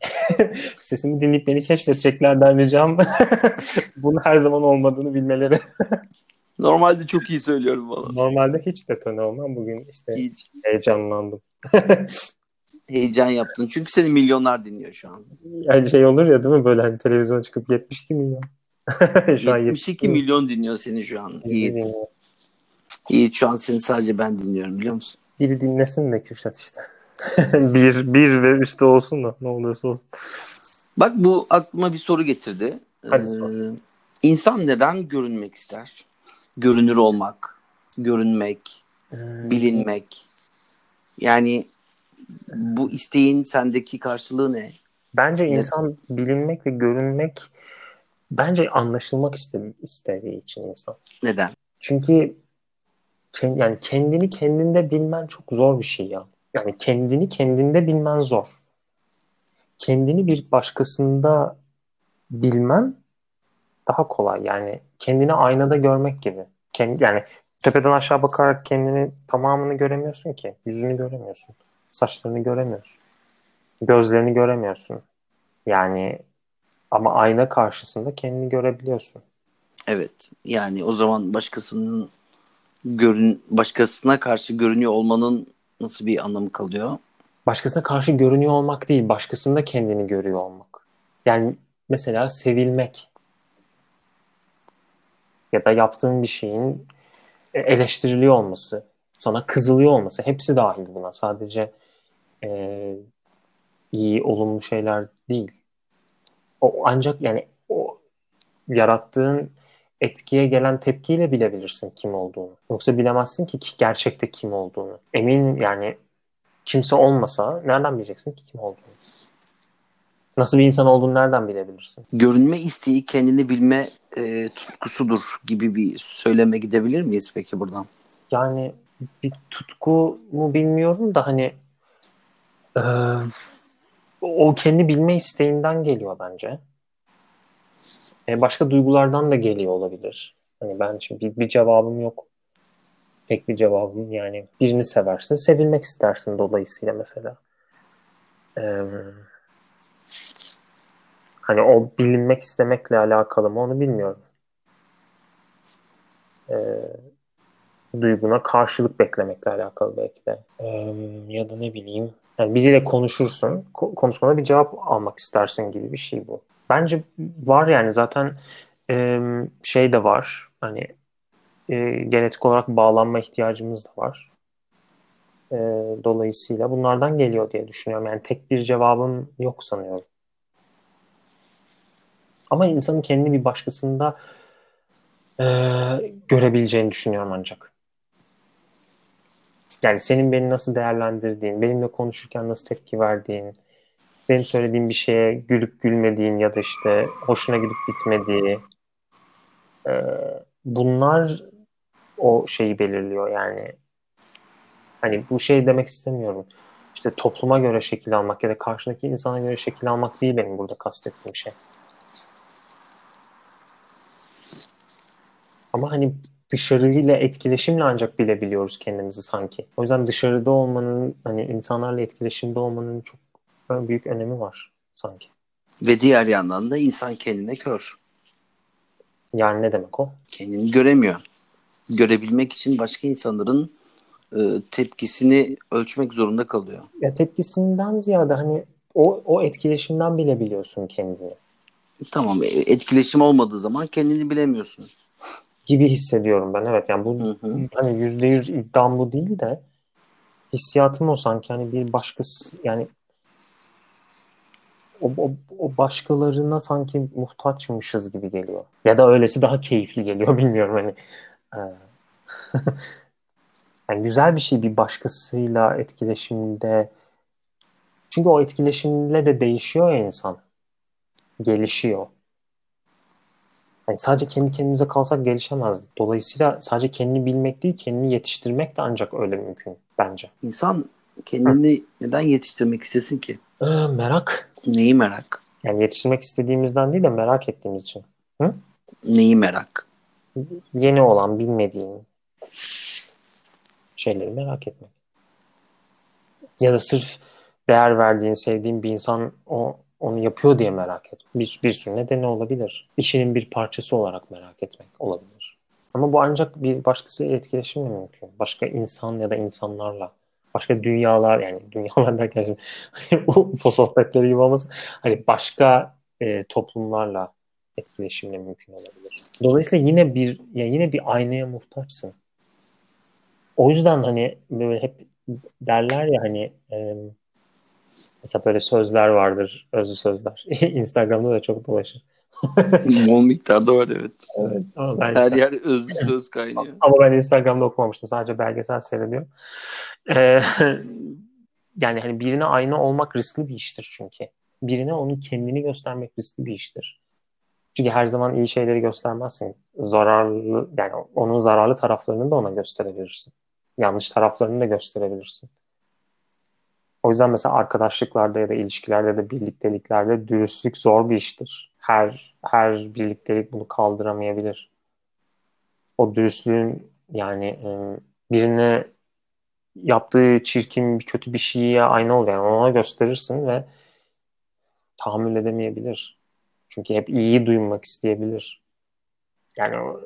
sesimi dinleyip beni keşfedeceklerden ricam. Bunun her zaman olmadığını bilmeleri. Normalde çok iyi söylüyorum valla. Normalde hiç detone olmam. Bugün işte Hiç heyecanlandım. heyecan yaptın. Çünkü seni milyonlar dinliyor şu an. Yani şey olur ya değil mi böyle hani televizyona çıkıp 72 milyon. şu an 72 milyon dinliyor seni şu an. Yiğit. Yiğit şu an seni sadece ben dinliyorum biliyor musun? Biri dinlesin de Kürşat işte. bir, bir ve üstü olsun da ne olursa olsun. Bak bu aklıma bir soru getirdi. Hadi Ee, sor. insan neden görünmek ister? Görünür olmak, görünmek, Hmm. bilinmek. Yani bu isteğin sendeki karşılığı ne? Bence Ne- insan bilinmek ve görünmek bence anlaşılmak iste- istediği için insan. Neden? Çünkü yani kendini kendinde bilmen çok zor bir şey ya. Yani kendini kendinde bilmen zor. Kendini bir başkasında bilmen daha kolay. Yani kendini aynada görmek gibi. Kendi, yani tepeden aşağı bakarak kendini tamamını göremiyorsun ki. Yüzünü göremiyorsun. Saçlarını göremiyorsun. Gözlerini göremiyorsun. Yani ama ayna karşısında kendini görebiliyorsun. Evet. Yani o zaman başkasının görün başkasına karşı görünüyor olmanın nasıl bir anlamı kalıyor? Başkasına karşı görünüyor olmak değil, başkasında kendini görüyor olmak. Yani mesela sevilmek ya da yaptığın bir şeyin eleştiriliyor olması, sana kızılıyor olması hepsi dahil buna. Sadece e, iyi, olumlu şeyler değil. O ancak yani o yarattığın etkiye gelen tepkiyle bilebilirsin kim olduğunu. Yoksa bilemezsin ki gerçekte kim olduğunu. Emin yani kimse olmasa nereden bileceksin ki kim olduğunu? Nasıl bir insan olduğunu nereden bilebilirsin? Görünme isteği kendini bilme e, tutkusudur gibi bir söyleme gidebilir miyiz peki buradan? Yani bir tutku mu bilmiyorum da hani e, o kendi bilme isteğinden geliyor bence. E, başka duygulardan da geliyor olabilir. Hani ben şimdi bir, bir cevabım yok tek bir cevabım yani birini seversin, sevilmek istersin dolayısıyla mesela. Ee, hani o bilinmek istemekle alakalı mı onu bilmiyorum. Ee, duyguna karşılık beklemekle alakalı belki de. Ee, ya da ne bileyim yani biriyle konuşursun, konuşmada bir cevap almak istersin gibi bir şey bu. Bence var yani zaten e, şey de var. Hani e, genetik olarak bağlanma ihtiyacımız da var. E, dolayısıyla bunlardan geliyor diye düşünüyorum. Yani tek bir cevabım yok sanıyorum. Ama insanın kendini bir başkasında e, görebileceğini düşünüyorum ancak. Yani senin beni nasıl değerlendirdiğin, benimle konuşurken nasıl tepki verdiğin, benim söylediğim bir şeye gülüp gülmediğin ya da işte hoşuna gidip gitmediği e, bunlar o şeyi belirliyor yani. Hani bu şey demek istemiyorum. İşte topluma göre şekil almak ya da karşındaki insana göre şekil almak değil benim burada kastettiğim şey. Ama hani dışarıyla etkileşimle ancak bilebiliyoruz kendimizi sanki. O yüzden dışarıda olmanın hani insanlarla etkileşimde olmanın çok büyük önemi var sanki. Ve diğer yandan da insan kendine kör. Yani ne demek o? Kendini göremiyor. Görebilmek için başka insanların e, tepkisini ölçmek zorunda kalıyor. Ya tepkisinden ziyade hani o, o etkileşimden bilebiliyorsun kendini. Tamam e, etkileşim olmadığı zaman kendini bilemiyorsun gibi hissediyorum ben. Evet yani bu hı hı. hani yüzde yüz iddiam bu değil de hissiyatım o sanki hani bir başkası yani o, o, o başkalarına sanki muhtaçmışız gibi geliyor. Ya da öylesi daha keyifli geliyor bilmiyorum hani. yani güzel bir şey bir başkasıyla etkileşimde. Çünkü o etkileşimle de değişiyor ya insan. Gelişiyor. Yani sadece kendi kendimize kalsak gelişemezdik. Dolayısıyla sadece kendini bilmek değil, kendini yetiştirmek de ancak öyle mümkün bence. İnsan kendini Hı. neden yetiştirmek istesin ki? Ee, merak. Neyi merak? Yani yetiştirmek istediğimizden değil de merak ettiğimiz için. Hı? Neyi merak? Yeni olan, bilmediğin şeyleri merak etmek. Ya da sırf değer verdiğin, sevdiğin bir insan o onu yapıyor diye merak etmek. Bir, bir sürü nedeni olabilir. İşinin bir parçası olarak merak etmek olabilir. Ama bu ancak bir başkasıyla etkileşimle mümkün. Başka insan ya da insanlarla. Başka dünyalar yani dünyalar derken bu sohbetleri gibi. Hani başka e, toplumlarla etkileşimle mümkün olabilir. Dolayısıyla yine bir ya yine bir aynaya muhtaçsın. O yüzden hani böyle hep derler ya hani e, Mesela böyle sözler vardır, özlü sözler. Instagram'da da çok dolaşır. Bol miktarda var evet. Evet. Ama ben Her yer özlü söz kaynıyor. Ama ben Instagram'da okumamıştım. Sadece belgesel seyrediyorum. Ee, yani hani birine aynı olmak riskli bir iştir çünkü. Birine onun kendini göstermek riskli bir iştir. Çünkü her zaman iyi şeyleri göstermezsin. Zararlı yani onun zararlı taraflarını da ona gösterebilirsin. Yanlış taraflarını da gösterebilirsin. O yüzden mesela arkadaşlıklarda ya da ilişkilerde da birlikteliklerde dürüstlük zor bir iştir. Her her birliktelik bunu kaldıramayabilir. O dürüstlüğün yani birine yaptığı çirkin, kötü bir şeye aynı ol yani ona gösterirsin ve tahammül edemeyebilir. Çünkü hep iyiyi duymak isteyebilir. Yani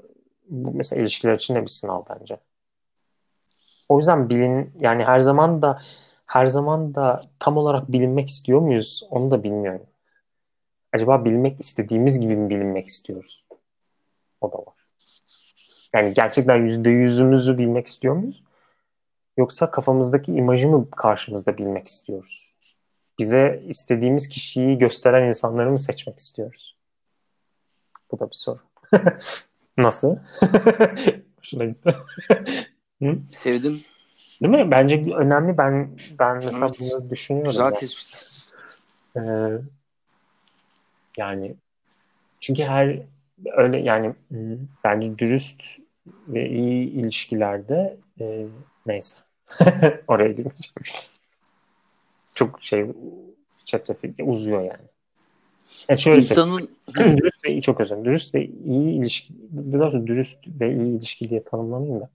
bu mesela ilişkiler için de bir sınav bence. O yüzden bilin yani her zaman da her zaman da tam olarak bilinmek istiyor muyuz? Onu da bilmiyorum. Acaba bilmek istediğimiz gibi mi bilinmek istiyoruz? O da var. Yani gerçekten yüzde yüzümüzü bilmek istiyor muyuz? Yoksa kafamızdaki imajı mı karşımızda bilmek istiyoruz? Bize istediğimiz kişiyi gösteren insanları mı seçmek istiyoruz? Bu da bir soru. Nasıl? Hoşuna gitti. Sevdim. Değil mi? Bence önemli. Ben ben mesela evet. bunu düşünüyorum. Güzel tespit. Ee, yani çünkü her öyle yani bence dürüst ve iyi ilişkilerde e, neyse oraya girmeyeceğim. Çok şey çetrefil uzuyor yani. yani şöyle İnsanın dürüst ve çok özür Dürüst ve iyi ilişki, daha dürüst ve iyi ilişki diye tanımlamayayım da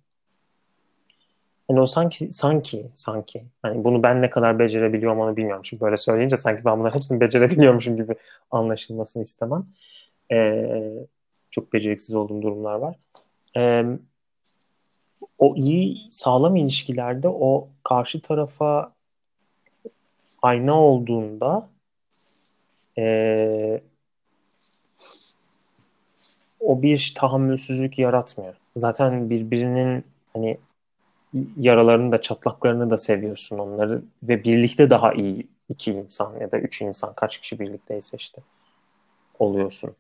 Hani o sanki sanki sanki hani bunu ben ne kadar becerebiliyorum onu bilmiyorum. Çünkü böyle söyleyince sanki ben bunların hepsini becerebiliyormuşum gibi anlaşılmasını istemem. Ee, çok beceriksiz olduğum durumlar var. Ee, o iyi sağlam ilişkilerde o karşı tarafa ayna olduğunda e, o bir tahammülsüzlük yaratmıyor. Zaten birbirinin hani yaralarını da çatlaklarını da seviyorsun onları ve birlikte daha iyi iki insan ya da üç insan kaç kişi birlikteyse işte oluyorsun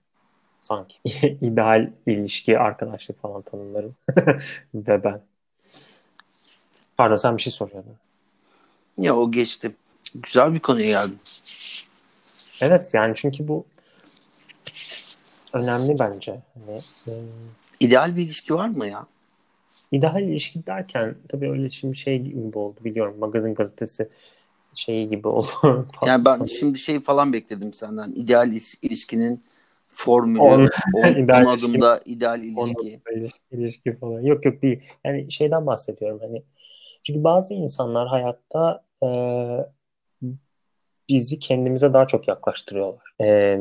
sanki. İdeal ilişki, arkadaşlık falan tanımlarım. ve ben. Pardon sen bir şey soruyordun. Ya o geçti. Güzel bir konuya geldin. Evet yani çünkü bu önemli bence. Hani, e, İdeal bir ilişki var mı ya? İdeal ilişki derken tabii öyle şimdi şey gibi oldu biliyorum. Magazin gazetesi şeyi gibi oldu. yani ben şimdi şey falan bekledim senden. İdeal ilişkinin formülü, 10 adımda ideal ilişki. ilişki falan. Yok yok değil. Yani şeyden bahsediyorum hani. Çünkü bazı insanlar hayatta e, bizi kendimize daha çok yaklaştırıyorlar. E,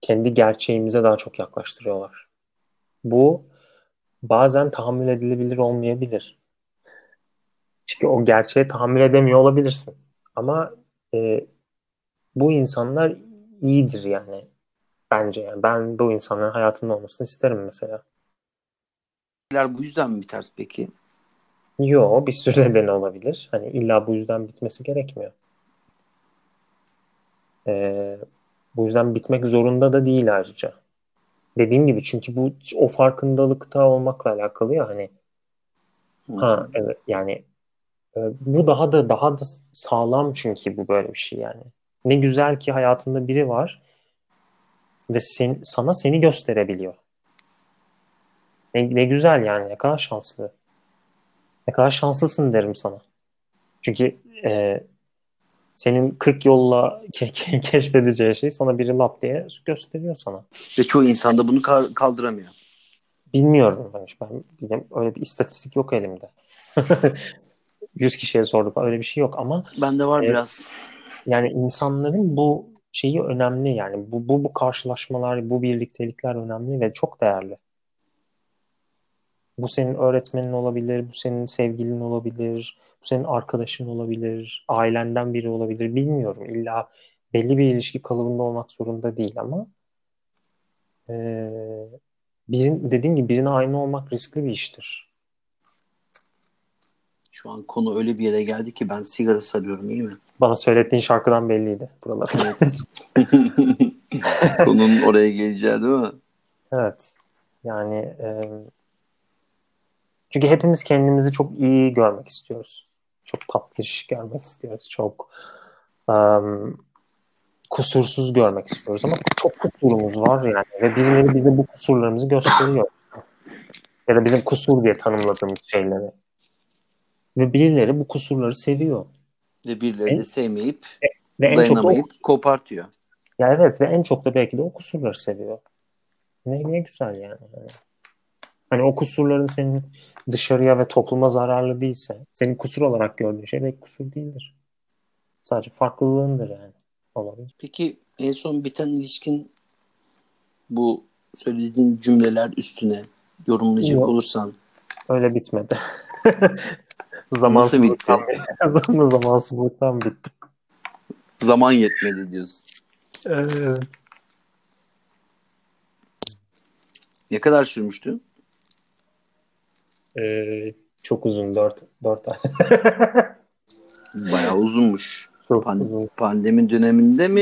kendi gerçeğimize daha çok yaklaştırıyorlar. Bu bazen tahammül edilebilir olmayabilir. Çünkü o gerçeğe tahammül edemiyor olabilirsin. Ama e, bu insanlar iyidir yani. Bence yani. Ben bu insanların hayatımda olmasını isterim mesela. Bu yüzden mi biter peki? Yo bir sürü nedeni olabilir. Hani illa bu yüzden bitmesi gerekmiyor. Ee, bu yüzden bitmek zorunda da değil ayrıca. Dediğim gibi çünkü bu o farkındalıkta olmakla alakalı ya hani. Ha evet yani e, bu daha da daha da sağlam çünkü bu böyle bir şey yani. Ne güzel ki hayatında biri var ve sen, sana seni gösterebiliyor. Ne, ne güzel yani ne kadar şanslı. Ne kadar şanslısın derim sana. Çünkü e, senin 40 yolla ke- keşfedeceği şey sana biri lap diye gösteriyor sana. Ve çoğu insan da bunu kaldıramıyor. Bilmiyorum ben. ben öyle bir istatistik yok elimde. 100 kişiye sorduk. Öyle bir şey yok ama bende var e, biraz. Yani insanların bu şeyi önemli yani bu, bu bu karşılaşmalar, bu birliktelikler önemli ve çok değerli. Bu senin öğretmenin olabilir, bu senin sevgilin olabilir, senin arkadaşın olabilir, ailenden biri olabilir. Bilmiyorum. İlla belli bir ilişki kalıbında olmak zorunda değil ama e, birin, dediğim gibi birine aynı olmak riskli bir iştir. Şu an konu öyle bir yere geldi ki ben sigara sarıyorum iyi mi? Bana söylettiğin şarkıdan belliydi buralar. Evet. Konunun oraya geleceği değil mi? Evet. Yani e, çünkü hepimiz kendimizi çok iyi görmek istiyoruz. Çok tatlış görmek istiyoruz. Çok um, kusursuz görmek istiyoruz ama çok kusurumuz var yani ve birileri bize bu kusurlarımızı gösteriyor. Ya da bizim kusur diye tanımladığımız şeyleri. Ve birileri bu kusurları seviyor. Ve birileri de sevmeyip ve en dayanamayıp çok da o, kopartıyor. Ya evet ve en çok da belki de o kusurları seviyor. Ne, ne güzel yani. Hani o kusurların senin dışarıya ve topluma zararlı değilse, senin kusur olarak gördüğün şey belki kusur değildir. Sadece farklılığındır yani. Olabilir. Peki en son biten ilişkin bu söylediğin cümleler üstüne yorumlayacak Yok. olursan. Öyle bitmedi. Zamansızlıktan bitti? Zamansızlıktan bitti. Zaman yetmedi diyorsun. Evet. Ne kadar sürmüştü? Ee, çok uzun. Dört, dört ay. Bayağı uzunmuş. Çok Pand- uzun. Pandemi döneminde mi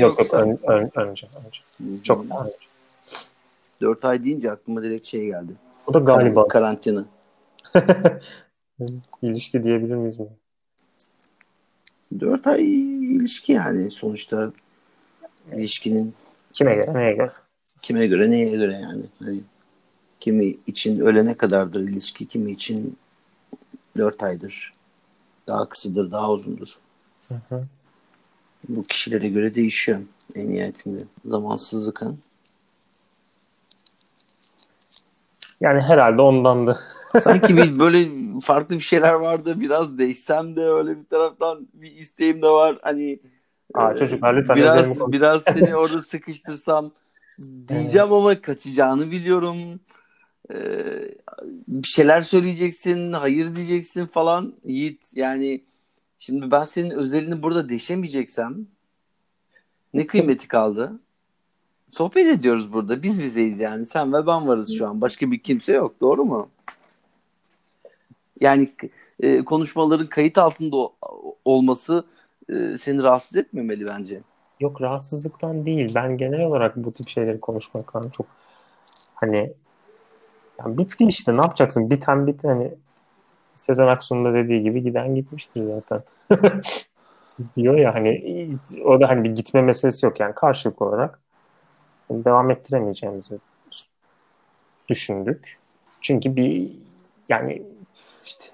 yok, yoksa? Yok ön, ön, önce. önce. Çok daha önce. Dört ay deyince aklıma direkt şey geldi. O da galiba. Karantina. İlişki diyebilir miyiz mi? Dört ay ilişki yani sonuçta ilişkinin kime göre neye göre? Kime göre neye göre yani. Hani kimi için ölene kadardır ilişki, kimi için dört aydır. Daha kısadır, daha uzundur. Hı hı. Bu kişilere göre değişiyor en nihayetinde. Zamansızlık ha. Yani herhalde ondandı. Sanki bir böyle farklı bir şeyler vardı. Biraz değişsem de öyle bir taraftan bir isteğim de var. Hani Aa, e, çocuklar lütfen biraz biraz seni orada sıkıştırsam diyeceğim ama kaçacağını biliyorum. Ee, bir şeyler söyleyeceksin, hayır diyeceksin falan. Yiğit yani şimdi ben senin özelini burada deşemeyeceksem ne kıymeti kaldı? Sohbet ediyoruz burada. Biz bizeyiz yani. Sen ve ben varız şu an. Başka bir kimse yok. Doğru mu? Yani e, konuşmaların kayıt altında olması e, seni rahatsız etmemeli bence. Yok rahatsızlıktan değil. Ben genel olarak bu tip şeyleri konuşmaktan çok hani ya bitti işte ne yapacaksın? Biten bit hani Sezen Aksu'nun da dediği gibi giden gitmiştir zaten. Diyor ya hani o da hani bir gitme meselesi yok yani karşılıklı olarak devam ettiremeyeceğimizi düşündük. Çünkü bir yani işte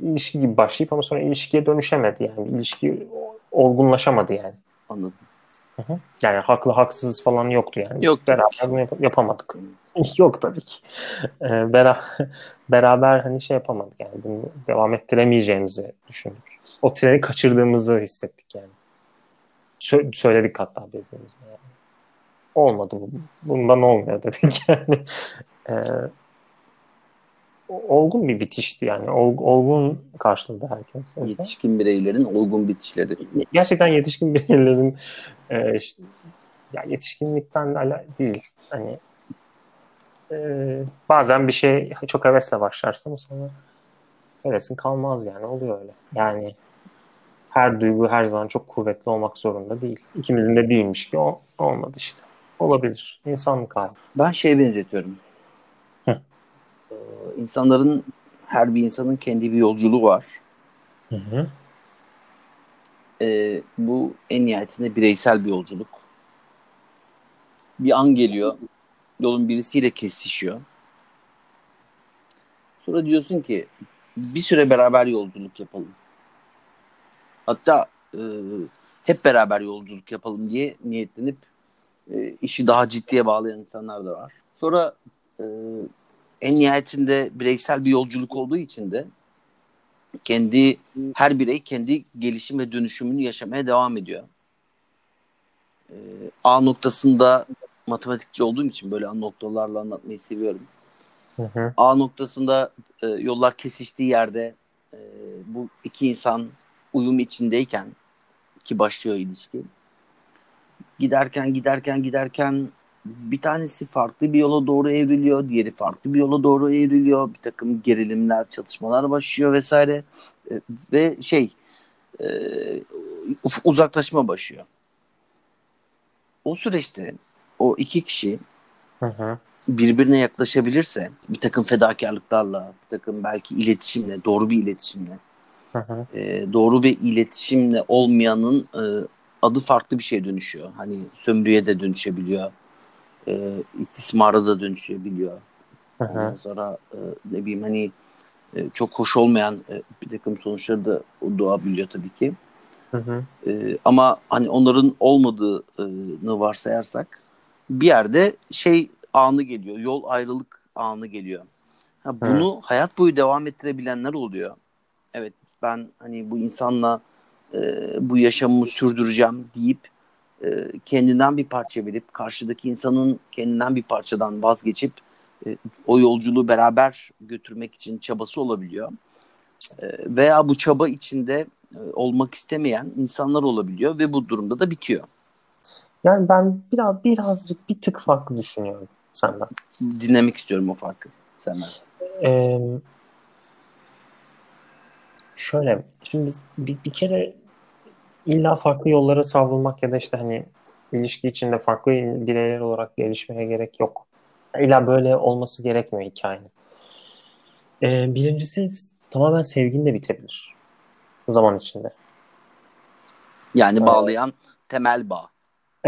ilişki gibi başlayıp ama sonra ilişkiye dönüşemedi yani. İlişki olgunlaşamadı yani. Anladım. Hı hı. Yani haklı haksız falan yoktu yani. Yok. Beraber bunu yap- yapamadık. Yok tabii ki. Ee, bera- beraber hani şey yapamadık yani. Bunu devam ettiremeyeceğimizi düşündük. O treni kaçırdığımızı hissettik yani. Sö- söyledik hatta birbirimize yani. Olmadı bu. Bundan olmuyor dedik yani. Ee, olgun bir bitişti yani. Ol- olgun karşıladı herkes. Yetişkin bireylerin olgun bitişleri. gerçekten yetişkin bireylerin e, ya yetişkinlikten ala değil. Hani e, bazen bir şey çok hevesle başlarsın sonra hevesin kalmaz yani. Oluyor öyle. Yani her duygu her zaman çok kuvvetli olmak zorunda değil. İkimizin de değilmiş ki o, olmadı işte. Olabilir. İnsanlık hali. Ben şeye benzetiyorum. Hı. Ee, insanların her bir insanın kendi bir yolculuğu var. Hı hı. Ee, bu en nihayetinde bireysel bir yolculuk. Bir an geliyor. Yolun birisiyle kesişiyor. Sonra diyorsun ki bir süre beraber yolculuk yapalım. Hatta e, hep beraber yolculuk yapalım diye niyetlenip e, işi daha ciddiye bağlayan insanlar da var. Sonra e, en nihayetinde bireysel bir yolculuk olduğu için de kendi her birey kendi gelişim ve dönüşümünü yaşamaya devam ediyor. E, A noktasında matematikçi olduğum için böyle noktalarla anlatmayı seviyorum. Hı hı. A noktasında e, yollar kesiştiği yerde e, bu iki insan uyum içindeyken ki başlıyor ilişki. Giderken giderken giderken bir tanesi farklı bir yola doğru evriliyor, diğeri farklı bir yola doğru evriliyor. Bir takım gerilimler, çatışmalar başlıyor vesaire E, ve şey e, uzaklaşma başlıyor. O süreçte o iki kişi Hı hı. birbirine yaklaşabilirse bir takım fedakarlıklarla, bir takım belki iletişimle, doğru bir iletişimle, Hı hı. e, doğru bir iletişimle olmayanın e, adı farklı bir şeye dönüşüyor. Hani sömürüye de dönüşebiliyor, e, istismara da dönüşebiliyor. Hı Ondan hı. sonra e, ne bileyim hani e, çok hoş olmayan e, bir takım sonuçları da doğabiliyor tabii ki. Hı hı. E, ama hani onların olmadığını varsayarsak bir yerde şey anı geliyor. Yol ayrılık anı geliyor. Ha, bunu hayat boyu devam ettirebilenler oluyor. Evet ben hani bu insanla e, bu yaşamımı sürdüreceğim deyip e, kendinden bir parça verip karşıdaki insanın kendinden bir parçadan vazgeçip e, o yolculuğu beraber götürmek için çabası olabiliyor. E, veya bu çaba içinde e, olmak istemeyen insanlar olabiliyor ve bu durumda da bitiyor. Yani ben biraz birazcık bir tık farklı düşünüyorum senden. Dinlemek istiyorum o farkı senden. Ee, şöyle şimdi bir, bir kere illa farklı yollara savrulmak ya da işte hani ilişki içinde farklı bireyler olarak gelişmeye gerek yok. İlla böyle olması gerekmiyor hikayenin. Ee, birincisi tamamen sevgin de bitebilir zaman içinde. Yani bağlayan temel bağ.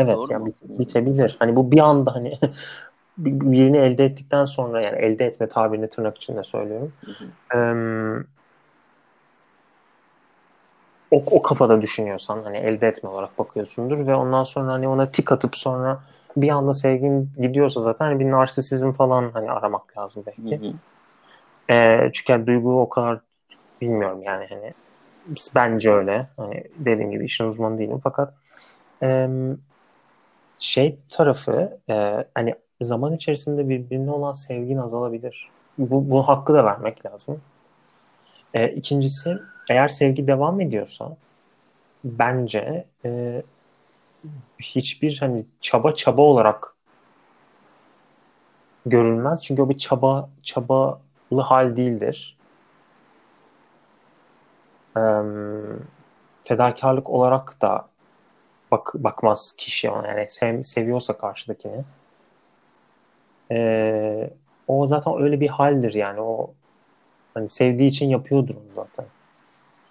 Evet Doğru yani mu? bitebilir. Hani bu bir anda hani bir- birini elde ettikten sonra yani elde etme tabirini tırnak içinde söylüyorum. Hı o, o kafada düşünüyorsan hani elde etme olarak bakıyorsundur ve ondan sonra hani ona tik atıp sonra bir anda sevgin gidiyorsa zaten hani bir narsisizm falan hani aramak lazım belki. hı. Çünkü yani duygu o kadar bilmiyorum yani hani bence öyle. Hani dediğim gibi işin uzmanı değilim fakat e, şey tarafı e, hani zaman içerisinde birbirine olan sevgin azalabilir. Bu, bu hakkı da vermek lazım. E, ikincisi eğer sevgi devam ediyorsa bence e, hiçbir hani çaba çaba olarak görülmez. Çünkü o bir çaba çabalı hal değildir. E, fedakarlık olarak da bak bakmaz kişi ona yani sev, seviyorsa karşıdakini. E, o zaten öyle bir haldir yani o hani sevdiği için yapıyordur onu zaten.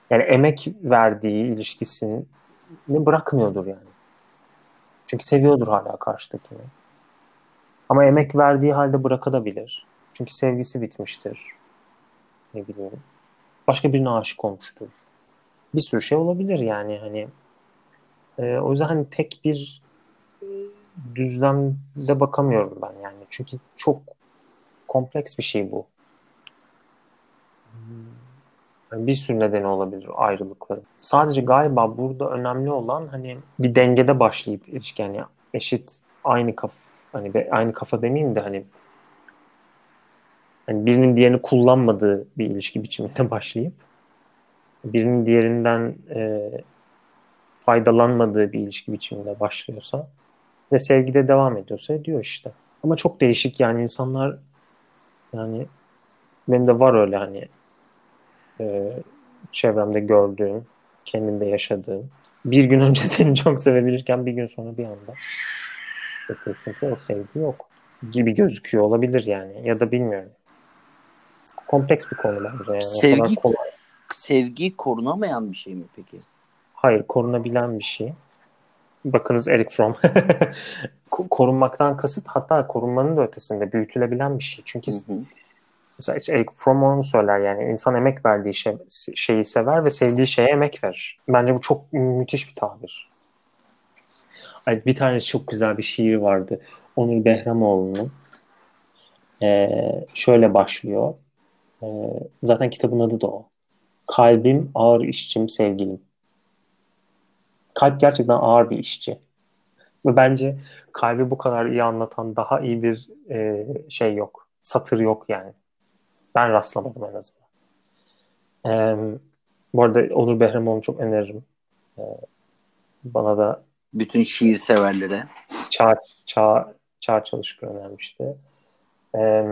Yani emek verdiği ilişkisini bırakmıyordur yani. Çünkü seviyordur hala karşıdakini. Ama emek verdiği halde bırakabilir. Çünkü sevgisi bitmiştir. Ne bileyim. Başka birine aşık olmuştur. Bir sürü şey olabilir yani hani. E, o yüzden hani tek bir düzlemde bakamıyorum ben yani. Çünkü çok kompleks bir şey bu. Yani bir sürü nedeni olabilir ayrılıkların. Sadece galiba burada önemli olan hani bir dengede başlayıp ilişki yani eşit aynı kafa hani aynı kafa demeyeyim de hani hani birinin diğerini kullanmadığı bir ilişki biçiminde başlayıp birinin diğerinden e, faydalanmadığı bir ilişki biçiminde başlıyorsa ve sevgide devam ediyorsa ediyor işte. Ama çok değişik yani insanlar yani benim de var öyle hani e, çevremde gördüğüm, kendimde yaşadığım. Bir gün önce seni çok sevebilirken bir gün sonra bir anda bakıyorsun ki o sevgi yok gibi gözüküyor olabilir yani ya da bilmiyorum. Kompleks bir konu bence yani. Sevgi, sevgi korunamayan bir şey mi peki? Hayır, korunabilen bir şey. Bakınız Eric Fromm. Korunmaktan kasıt hatta korunmanın da ötesinde büyütülebilen bir şey. Çünkü hı hı. mesela Eric Fromm onu söyler yani insan emek verdiği şey, şeyi sever ve sevdiği şeye emek verir. Bence bu çok müthiş bir tabir. Ay, bir tane çok güzel bir şiir vardı. Onur Behramoğlu'nun. Ee, şöyle başlıyor. Ee, zaten kitabın adı da o. Kalbim ağır işçim sevgilim kalp gerçekten ağır bir işçi. Ve bence kalbi bu kadar iyi anlatan daha iyi bir e, şey yok. Satır yok yani. Ben rastlamadım en azından. E, bu arada Onur Behramoğlu'nu çok öneririm. E, bana da bütün şiir severlere Çağ, Çağ, Çağ Çalışkan önermişti. E,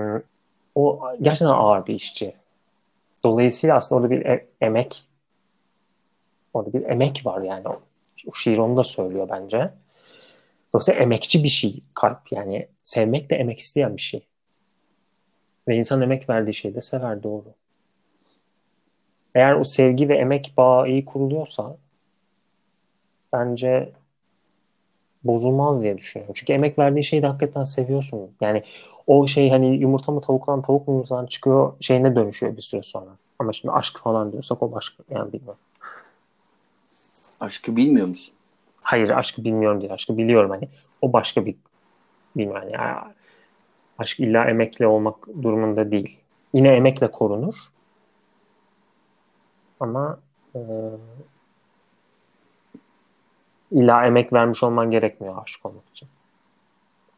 o gerçekten ağır bir işçi. Dolayısıyla aslında orada bir e- emek orada bir emek var yani. O şiir onu da söylüyor bence. Dolayısıyla emekçi bir şey kalp. Yani sevmek de emek isteyen bir şey. Ve insan emek verdiği şeyi de sever doğru. Eğer o sevgi ve emek bağı iyi kuruluyorsa bence bozulmaz diye düşünüyorum. Çünkü emek verdiği şeyi de hakikaten seviyorsun. Yani o şey hani yumurta mı tavuktan tavuk mu yumurtadan çıkıyor şeyine dönüşüyor bir süre sonra. Ama şimdi aşk falan diyorsak o başka yani bilmiyorum. Aşkı bilmiyor musun? Hayır aşkı bilmiyorum diye. Aşkı biliyorum hani. O başka bir bilmiyorum yani. Aşk illa emekle olmak durumunda değil. Yine emekle korunur. Ama e, illa emek vermiş olman gerekmiyor aşık olmak için.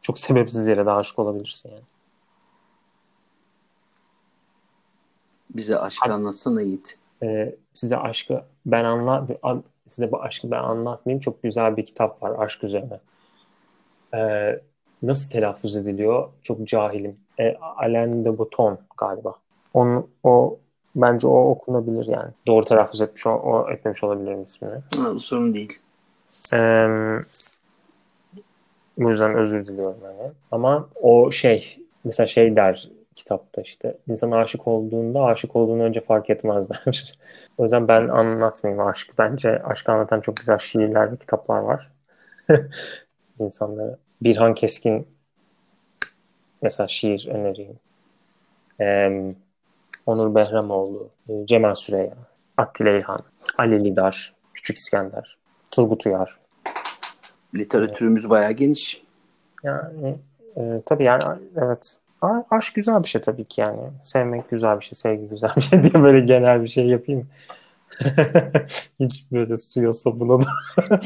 Çok sebepsiz yere de aşık olabilirsin yani. Bize aşkı anlatsana Yiğit. E, size aşkı ben anla size bu aşkı ben anlatmayayım. Çok güzel bir kitap var aşk üzerine. Ee, nasıl telaffuz ediliyor? Çok cahilim. E, Alain de Botton galiba. Onun, o bence o okunabilir yani. Doğru telaffuz etmiş o, o etmemiş olabilirim ismini. Ha, sorun değil. Ee, bu yüzden özür diliyorum yani. Ama o şey mesela şey der kitapta işte. İnsan aşık olduğunda aşık olduğunu önce fark etmezler. o yüzden ben anlatmayayım aşkı. Bence aşkı anlatan çok güzel şiirler ve kitaplar var. İnsanlara. Birhan Keskin mesela şiir önereyim. Ee, Onur Behramoğlu, Cemal Süreya, Attila İlhan, Ali Lidar, Küçük İskender, Turgut Uyar. Literatürümüz bayağı geniş. Yani e, tabii yani evet. Aşk güzel bir şey tabii ki yani. Sevmek güzel bir şey, sevgi güzel bir şey diye böyle genel bir şey yapayım. Hiç böyle suya sabuna da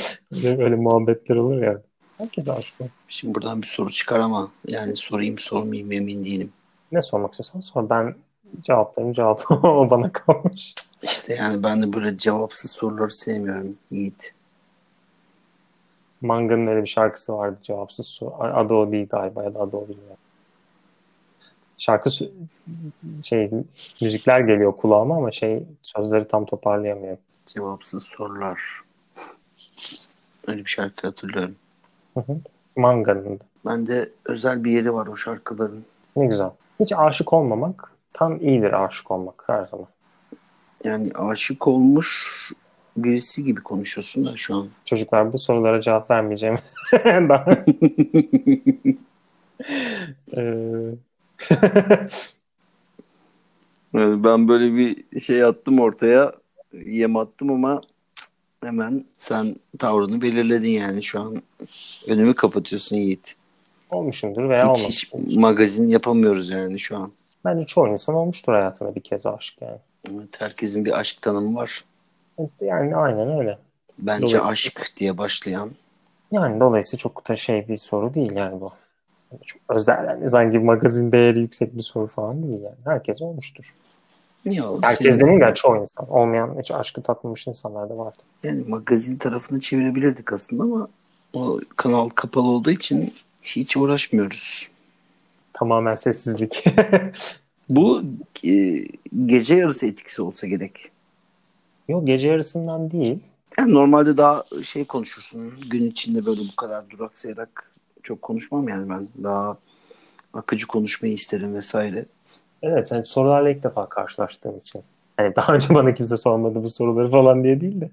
öyle muhabbetler olur ya. Herkes aşık olur. Şimdi buradan bir soru çıkar ama yani sorayım sormayayım emin değilim. Ne sormak istiyorsan sor. Ben cevaplarım cevap. o bana kalmış. İşte yani ben de böyle cevapsız soruları sevmiyorum Yiğit. Manga'nın öyle bir şarkısı vardı cevapsız soru. Adı o değil galiba ya da adı o bilmiyorum. Şarkı şey müzikler geliyor kulağıma ama şey sözleri tam toparlayamıyorum. Cevapsız sorular. Öyle bir şarkı hatırlıyorum. Hı hı. Manga'nın. Bende özel bir yeri var o şarkıların. Ne güzel. Hiç aşık olmamak tam iyidir aşık olmak her zaman. Yani aşık olmuş birisi gibi konuşuyorsun da şu an. Çocuklar bu sorulara cevap vermeyeceğim. Daha... ben böyle bir şey attım ortaya. Yem attım ama hemen sen tavrını belirledin yani şu an. Önümü kapatıyorsun Yiğit. Olmuşumdur veya hiç, hiç magazin yapamıyoruz yani şu an. Bence çoğu insan olmuştur hayatında bir kez aşık yani. Evet, herkesin bir aşk tanımı var. Yani aynen öyle. Bence aşk diye başlayan. Yani dolayısıyla çok da şey bir soru değil yani bu. Çok özel yani sanki magazin değeri yüksek bir soru falan değil yani. Herkes olmuştur. Yok, Herkes demeyeyim yani çoğu insan. Olmayan hiç aşkı tatmamış insanlar da vardı. Yani magazin tarafını çevirebilirdik aslında ama o kanal kapalı olduğu için hiç uğraşmıyoruz. Tamamen sessizlik. Bu e, gece yarısı etkisi olsa gerek. Yok gece yarısından değil. Yani normalde daha şey konuşursun. Gün içinde böyle bu kadar duraksayarak çok konuşmam yani ben. Daha akıcı konuşmayı isterim vesaire. Evet yani sorularla ilk defa karşılaştığım için. Hani daha önce bana kimse sormadı bu soruları falan diye değil de.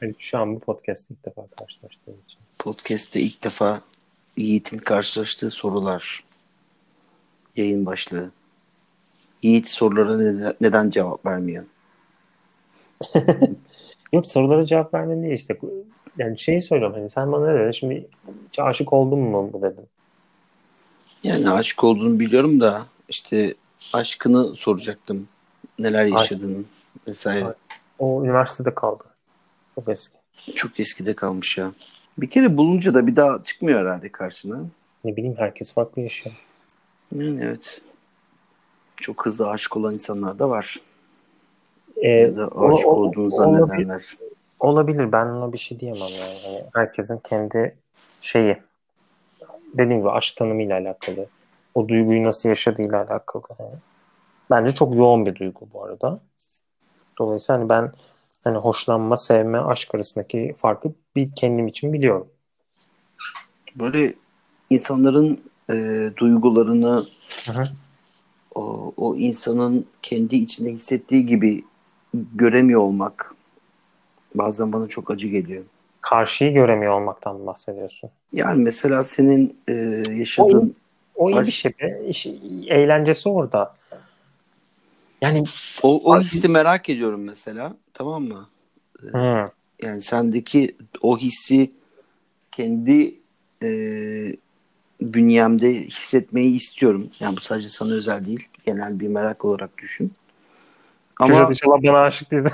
Hani şu an bu podcast'te ilk defa karşılaştığım için. Podcast'te ilk defa Yiğit'in karşılaştığı sorular. Yayın başlığı. Yiğit sorulara neden, neden cevap vermiyor? Yok sorulara cevap vermedi işte. Yani şeyi söylüyorum hani sen bana ne dedin? Şimdi hiç aşık oldun mu bu dedim. Yani aşık olduğunu biliyorum da işte aşkını soracaktım. Neler yaşadın Ay. vesaire. Ay. O üniversitede kaldı. Çok eski. Çok eskide kalmış ya. Bir kere bulunca da bir daha çıkmıyor herhalde karşına. Ne bileyim herkes farklı yaşıyor. Yani evet. Çok hızlı aşık olan insanlar da var. Ee, ya da aşık o, olduğunu zannedenler. Olabilir. Ben ona bir şey diyemem yani. yani. Herkesin kendi şeyi. Dediğim gibi aşk tanımıyla alakalı. O duyguyu nasıl yaşadığıyla alakalı. Yani. Bence çok yoğun bir duygu bu arada. Dolayısıyla hani ben hani hoşlanma, sevme, aşk arasındaki farkı bir kendim için biliyorum. Böyle insanların e, duygularını hı hı. O, o insanın kendi içinde hissettiği gibi göremiyor olmak bazen bana çok acı geliyor. Karşıyı göremiyor olmaktan bahsediyorsun. Yani mesela senin e, yaşadığın o, o iyi bir şey be. İş, eğlencesi orada. Yani o, o hissi merak ediyorum mesela. Tamam mı? Hmm. Yani sendeki o hissi kendi e, bünyemde hissetmeyi istiyorum. Yani bu sadece sana özel değil. Genel bir merak olarak düşün. Ama Kürşat inşallah bana aşık değilsin.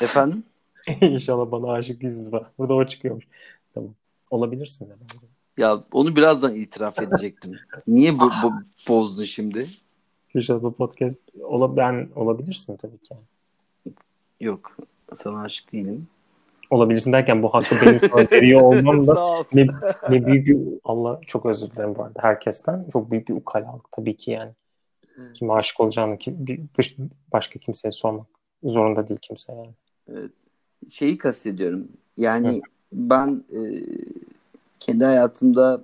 Efendim? İnşallah bana aşık değilsin. Burada o çıkıyormuş. Tamam. Olabilirsin. Yani. Ya onu birazdan itiraf edecektim. Niye bu, bu bozdun şimdi? Kürşat bu podcast ola, ben olabilirsin tabii ki. Yok. Sana aşık değilim. Olabilirsin derken bu hakkı benim sana veriyor olmam da ne, ne büyük bir Allah çok özür dilerim bu arada herkesten. Çok büyük bir ukalalık tabii ki yani. Kime aşık olacağını ki, bir, başka kimseye sormak zorunda değil kimse yani. Evet. Şeyi kastediyorum. Yani ben e, kendi hayatımda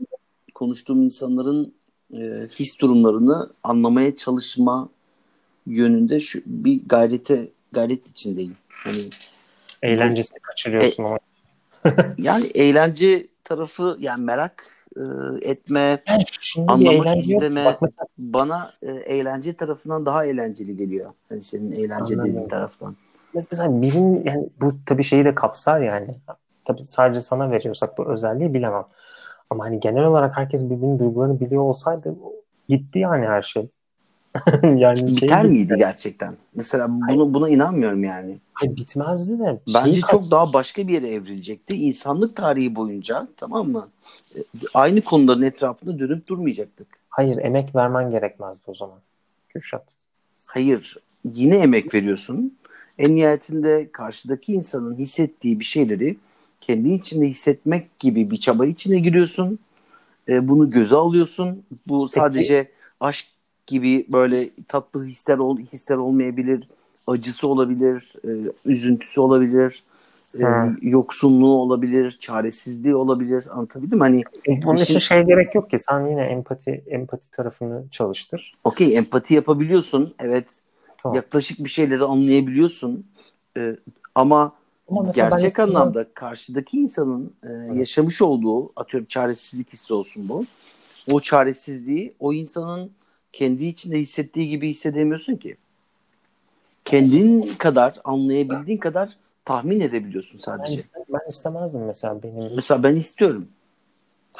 konuştuğum insanların e, his durumlarını anlamaya çalışma yönünde şu bir gayrete gayret içindeyim. Hani eğlencesini kaçırıyorsun e, ama. yani eğlence tarafı yani merak e, etme, yani anlamak isteme Bak mesela... bana e, eğlence tarafından daha eğlenceli geliyor. Hani senin eğlence Anladım. dediğin taraftan. Mesela bizim yani bu tabii şeyi de kapsar yani. Tabii sadece sana veriyorsak bu özelliği bilemem. Ama hani genel olarak herkes birbirinin duygularını biliyor olsaydı Gitti yani her şey. yani Biter şey miydi gerçekten? Mesela bunu buna inanmıyorum yani. Hayır bitmezdi de. Bence çok daha başka bir yere evrilecekti. İnsanlık tarihi boyunca tamam mı? E, aynı konuların etrafında dönüp durmayacaktık. Hayır emek vermen gerekmezdi o zaman. Kürşat. Hayır yine emek veriyorsun. En nihayetinde karşıdaki insanın hissettiği bir şeyleri kendi içinde hissetmek gibi bir çaba içine giriyorsun. E, bunu göze alıyorsun. Bu sadece Peki. aşk gibi böyle tatlı hisler ol, hisler olmayabilir. Acısı olabilir, e, üzüntüsü olabilir, e, yoksunluğu olabilir, çaresizliği olabilir. Anlatabildim mi? Hani e, bunun için şey gerek yok ki. Sen yine empati empati tarafını çalıştır. Okey, empati yapabiliyorsun. Evet. Tamam. Yaklaşık bir şeyleri anlayabiliyorsun. E, ama ama gerçek anlamda karşıdaki insanın e, yaşamış olduğu atıyorum çaresizlik hissi olsun bu. O çaresizliği o insanın kendi içinde hissettiği gibi hissedemiyorsun ki. Kendin kadar anlayabildiğin kadar tahmin edebiliyorsun sadece. Ben, istem, ben istemezdim mesela benim. Mesela ben istiyorum.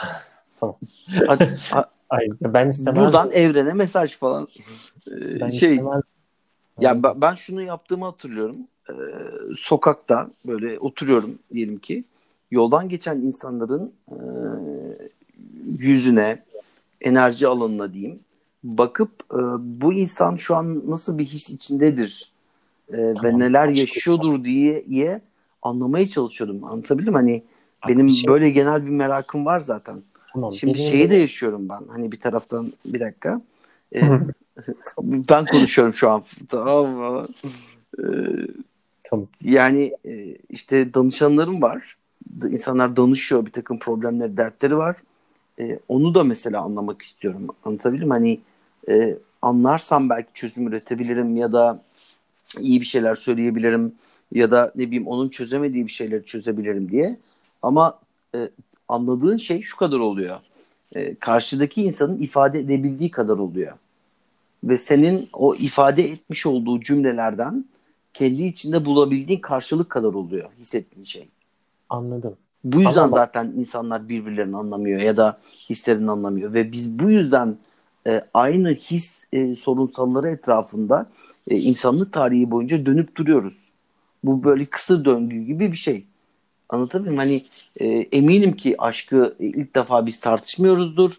tamam. Hadi, ha, Hayır, ben istemezdim. Buradan evrene mesaj falan. Ee, ben şey. Istemezdim. Ya ben, ben şunu yaptığımı hatırlıyorum. Ee, sokakta böyle oturuyorum diyelim ki. Yoldan geçen insanların e, yüzüne, enerji alanına diyeyim bakıp e, bu insan şu an nasıl bir his içindedir e, tamam, ve neler yaşıyordur diye, diye anlamaya çalışıyordum. Anlatabildim Hani Abi benim şey... böyle genel bir merakım var zaten. Tamam, Şimdi şeyi de yaşıyorum ben. Hani bir taraftan bir dakika. E, ben konuşuyorum şu an. Tamam mı? E, tamam. Yani e, işte danışanlarım var. İnsanlar danışıyor. Bir takım problemleri, dertleri var. E, onu da mesela anlamak istiyorum. Anlatabildim Hani e, anlarsam belki çözüm üretebilirim ya da iyi bir şeyler söyleyebilirim ya da ne bileyim onun çözemediği bir şeyleri çözebilirim diye. Ama e, anladığın şey şu kadar oluyor. E, karşıdaki insanın ifade edebildiği kadar oluyor. Ve senin o ifade etmiş olduğu cümlelerden kendi içinde bulabildiğin karşılık kadar oluyor hissettiğin şey. Anladım. Bu yüzden Ama zaten insanlar birbirlerini anlamıyor ya da hislerini anlamıyor ve biz bu yüzden e, aynı his e, sorunsalları etrafında e, insanlık tarihi boyunca dönüp duruyoruz. Bu böyle kısır döngü gibi bir şey. Anlatabiliyor muyum? Hani e, eminim ki aşkı ilk defa biz tartışmıyoruzdur.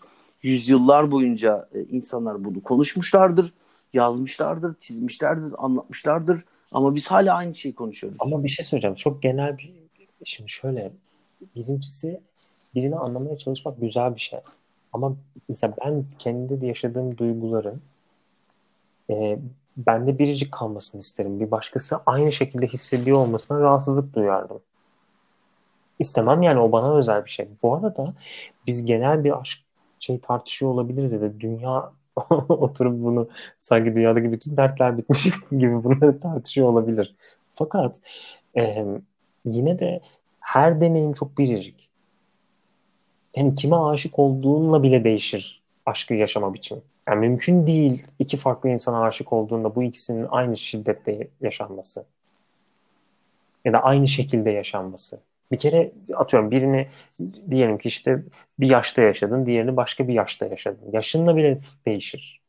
Yüzyıllar boyunca e, insanlar bunu konuşmuşlardır, yazmışlardır, çizmişlerdir, anlatmışlardır. Ama biz hala aynı şeyi konuşuyoruz. Ama bir şey söyleyeceğim. Çok genel bir... Şimdi şöyle. Birincisi birini anlamaya çalışmak güzel bir şey. Ama mesela ben kendi yaşadığım duyguların e, bende biricik kalmasını isterim. Bir başkası aynı şekilde hissediyor olmasına rahatsızlık duyardım. İstemem yani o bana özel bir şey. Bu arada biz genel bir aşk şey tartışıyor olabiliriz ya da dünya oturup bunu sanki dünyadaki bütün dertler bitmiş gibi bunları tartışıyor olabilir. Fakat e, yine de her deneyim çok biricik yani kime aşık olduğunla bile değişir aşkı yaşama biçimi. Yani mümkün değil iki farklı insana aşık olduğunda bu ikisinin aynı şiddette yaşanması. Ya da aynı şekilde yaşanması. Bir kere atıyorum birini diyelim ki işte bir yaşta yaşadın, diğerini başka bir yaşta yaşadın. Yaşınla bile değişir.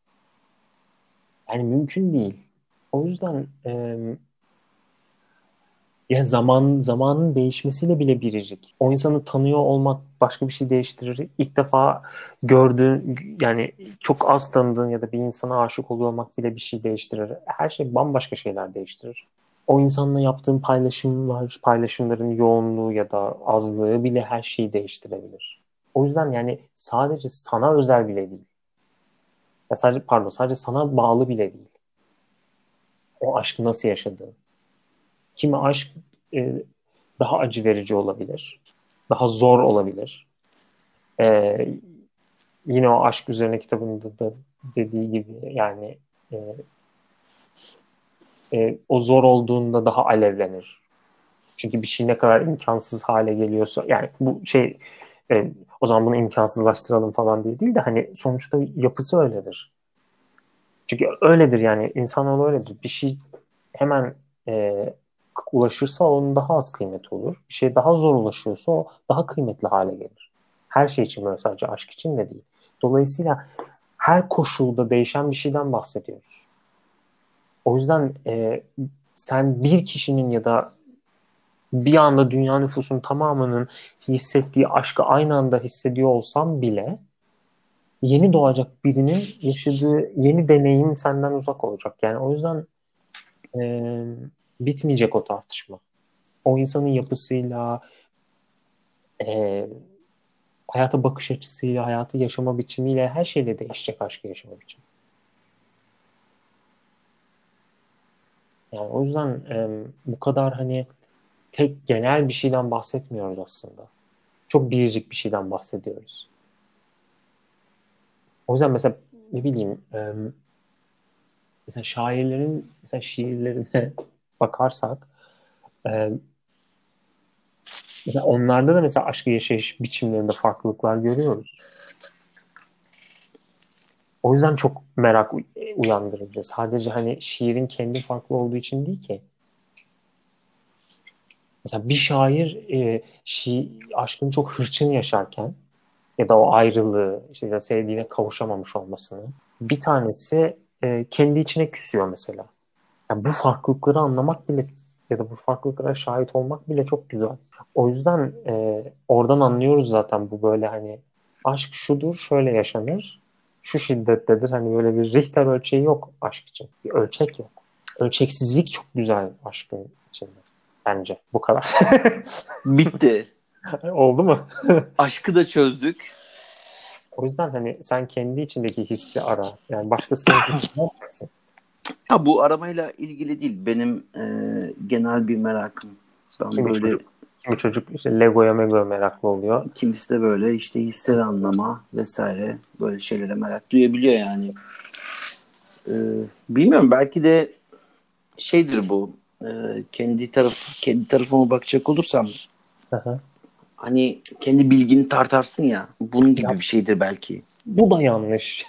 Yani mümkün değil. O yüzden e, ya zaman zamanın değişmesiyle bile biricik. O insanı tanıyor olmak başka bir şey değiştirir. İlk defa gördüğün yani çok az tanıdığın ya da bir insana aşık oluyor olmak bile bir şey değiştirir. Her şey bambaşka şeyler değiştirir. O insanla yaptığın paylaşımlar, paylaşımların yoğunluğu ya da azlığı bile her şeyi değiştirebilir. O yüzden yani sadece sana özel bile değil. Ya sadece pardon sadece sana bağlı bile değil. O aşkı nasıl yaşadığın. Kimi aşk e, daha acı verici olabilir. Daha zor olabilir. E, yine o aşk üzerine kitabında da dediği gibi yani e, e, o zor olduğunda daha alevlenir. Çünkü bir şey ne kadar imkansız hale geliyorsa yani bu şey e, o zaman bunu imkansızlaştıralım falan diye değil de hani sonuçta yapısı öyledir. Çünkü öyledir yani insanoğlu öyledir. Bir şey hemen e, ulaşırsa onun daha az kıymeti olur. Bir şey daha zor ulaşıyorsa o daha kıymetli hale gelir. Her şey için böyle sadece aşk için de değil. Dolayısıyla her koşulda değişen bir şeyden bahsediyoruz. O yüzden e, sen bir kişinin ya da bir anda dünya nüfusunun tamamının hissettiği aşkı aynı anda hissediyor olsam bile yeni doğacak birinin yaşadığı yeni deneyim senden uzak olacak. Yani o yüzden e, bitmeyecek o tartışma. O insanın yapısıyla, e, hayata bakış açısıyla, hayatı yaşama biçimiyle her şeyle değişecek aşkı yaşama biçimi. Yani o yüzden e, bu kadar hani tek genel bir şeyden bahsetmiyoruz aslında. Çok biricik bir şeyden bahsediyoruz. O yüzden mesela ne bileyim e, mesela şairlerin mesela şiirlerine bakarsak e, mesela onlarda da mesela aşkı yaşayış biçimlerinde farklılıklar görüyoruz. O yüzden çok merak uyandırıcı. Sadece hani şiirin kendi farklı olduğu için değil ki. Mesela bir şair e, şi, aşkını çok hırçın yaşarken ya da o ayrılığı işte ya sevdiğine kavuşamamış olmasını bir tanesi e, kendi içine küsüyor mesela. Yani bu farklılıkları anlamak bile ya da bu farklılıklara şahit olmak bile çok güzel. O yüzden e, oradan anlıyoruz zaten bu böyle hani aşk şudur şöyle yaşanır şu şiddettedir hani böyle bir Richter ölçeği yok aşk için. Bir ölçek yok. Ölçeksizlik çok güzel aşkın içinde. Bence bu kadar. Bitti. Oldu mu? Aşkı da çözdük. O yüzden hani sen kendi içindeki hissi ara. Yani başkasının hissini yapacaksın. Ha bu aramayla ilgili değil. Benim e, genel bir merakım. Ben Kimi böyle kimi çocuk işte Lego'ya Mego'ya meraklı oluyor. kimisi de böyle işte hisleri anlama vesaire böyle şeylere merak duyabiliyor yani. E, bilmiyorum belki de şeydir bu. E, kendi taraf kendi tarafıma bakacak olursam Aha. hani kendi bilgini tartarsın ya. Bunun gibi Ya. bir şeydir belki. Bu da yanlış.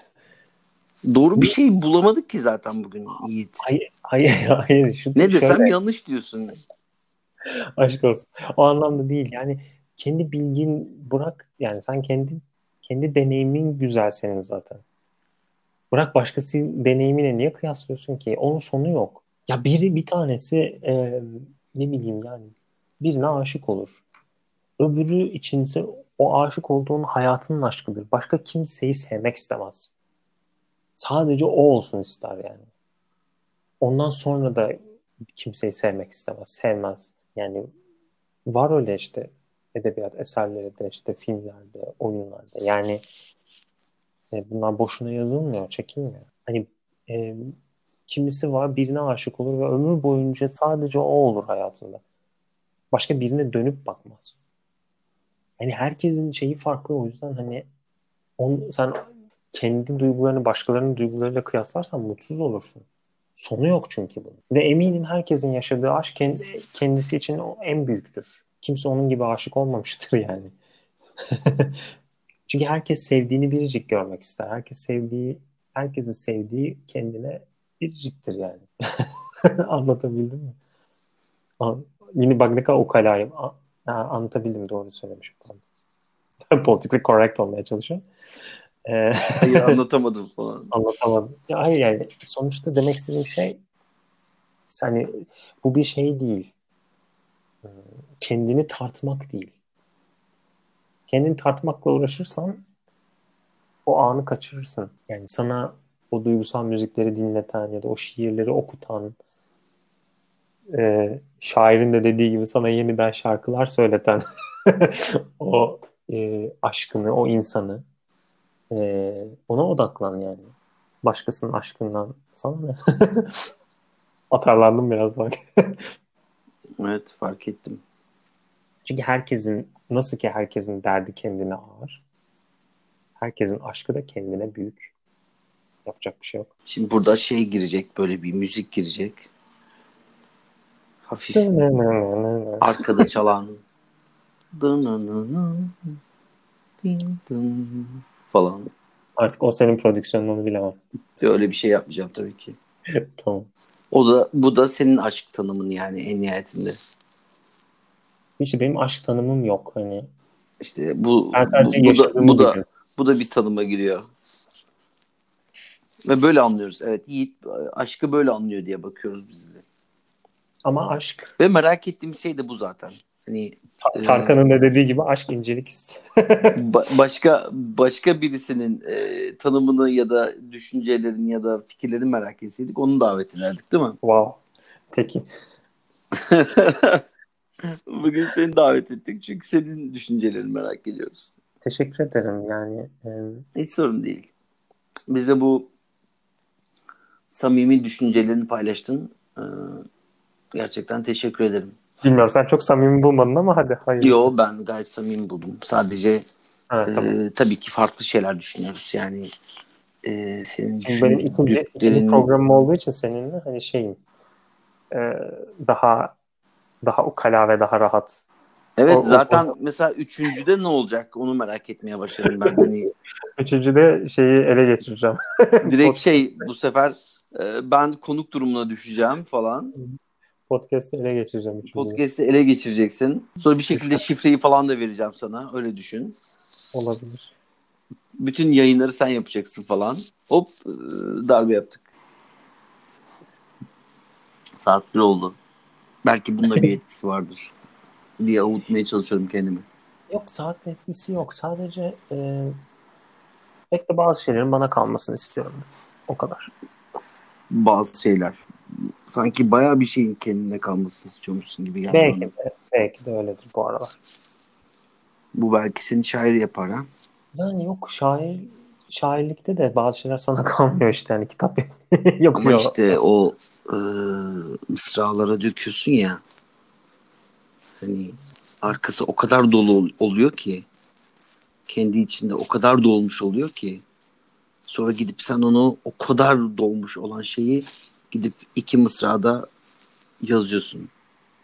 Doğru bir şey bulamadık ki zaten bugün Yiğit. Hayır, hayır, hayır. Şu, Ne desem şöyle, yanlış diyorsun. aşk olsun. O anlamda değil. Yani kendi bilgin bırak. Yani sen kendi kendi deneyimin güzel senin zaten. Bırak başkası deneyimine niye kıyaslıyorsun ki? Onun sonu yok. Ya biri bir tanesi e, ne bileyim yani birine aşık olur. Öbürü içinse o aşık olduğun hayatının aşkıdır. Başka kimseyi sevmek istemez. Sadece o olsun ister yani. Ondan sonra da kimseyi sevmek istemez, sevmez. Yani var öyle işte edebiyat eserleri de işte filmlerde, oyunlarda. Yani e, bunlar boşuna yazılmıyor, çekilmiyor. Hani e, kimisi var birine aşık olur ve ömür boyunca sadece o olur hayatında. Başka birine dönüp bakmaz. Yani herkesin şeyi farklı o yüzden hani on, sen kendi duygularını başkalarının duygularıyla kıyaslarsan mutsuz olursun. Sonu yok çünkü bunun. Ve eminim herkesin yaşadığı aşk kendi, kendisi için o en büyüktür. Kimse onun gibi aşık olmamıştır yani. çünkü herkes sevdiğini biricik görmek ister. Herkes sevdiği, herkesin sevdiği kendine biriciktir yani. Anlatabildim mi? An- Yine bak ne kadar ukalayım. Ha, anlatabildim doğru söylemişim. Politically correct olmaya çalışıyorum. Ee, Hayır anlatamadım falan. anlatamadım. Ya hayır yani sonuçta demek istediğim şey hani bu bir şey değil. Ee, Kendini tartmak değil. Kendini tartmakla uğraşırsan o anı kaçırırsın. Yani sana o duygusal müzikleri dinleten ya da o şiirleri okutan e, şairin de dediği gibi sana yeniden şarkılar söyleten o e, aşkını, o insanı e, ona odaklan yani. Başkasının aşkından sana ne? Atarlandım biraz bak. Evet fark ettim. Çünkü herkesin nasıl ki herkesin derdi kendine ağır. Herkesin aşkı da kendine büyük. Yapacak bir şey yok. Şimdi burada şey girecek böyle bir müzik girecek. Hafif arkada çalan falan. Artık o senin prodüksiyonun onu bilemem. Öyle bir şey yapmayacağım tabii ki. tamam. O da bu da senin aşk tanımın yani en nihayetinde. İşte benim aşk tanımım yok. Hani İşte bu ben bu, sadece bu da bu da bu da bir tanıma giriyor. Ve böyle anlıyoruz. Evet Yiğit aşkı böyle anlıyor diye bakıyoruz biz de. Ama aşk. Ve merak ettiğim şey de bu zaten. Hani Ta- Tarkan'ın da dediği gibi aşk incelik ister. ba- başka başka birisinin e, tanımını ya da düşüncelerini ya da fikirlerini merak etseydik onu davet ederdik değil mi? Wow. Peki. Bugün seni davet ettik çünkü senin düşüncelerini merak ediyoruz. Teşekkür ederim yani. E... Hiç sorun değil. Biz de bu samimi düşüncelerini paylaştın. Ee, gerçekten teşekkür ederim. Bilmiyorum sen çok samimi bulmadın ama hadi hayırlısı. Yo ben gayet samimi buldum. Sadece ha, e, tamam. tabii ki farklı şeyler düşünüyoruz. Yani e, senin Çünkü benim ikinci, ikinci programım olduğu için seninle hani şeyim e, daha daha ukala ve daha rahat. Evet O- o- zaten mesela üçüncüde ne olacak onu merak etmeye başladım ben. Hani Üçüncüde şeyi ele geçireceğim. direkt şey bu sefer e, ben konuk durumuna düşeceğim falan. Podcast'ı ele geçireceğim üçüncüde. Podcast'i ele geçireceksin. Sonra bir şekilde şifreyi falan da vereceğim sana. Öyle düşün. Olabilir. Bütün yayınları sen yapacaksın falan. Hop e, darbe yaptık. Saat bir oldu. Belki bunda bir etkisi vardır. diye avutmaya çalışıyorum kendimi. Yok saat etkisi yok. Sadece e, pek de bazı şeylerin bana kalmasını istiyorum. O kadar. Bazı şeyler. Sanki bayağı bir şeyin kendine kalmasını istiyormuşsun gibi geldi. Belki de, belki de öyledir bu aralar. Bu belki seni şair yapar ha. Yani yok şair şairlikte de bazı şeyler sana kalmıyor işte hani kitap yapıyor. Ama işte o e, mısralara döküyorsun ya. Hani arkası o kadar dolu ol- oluyor ki kendi içinde o kadar dolmuş oluyor ki sonra gidip sen onu o kadar dolmuş olan şeyi gidip iki mısrada yazıyorsun.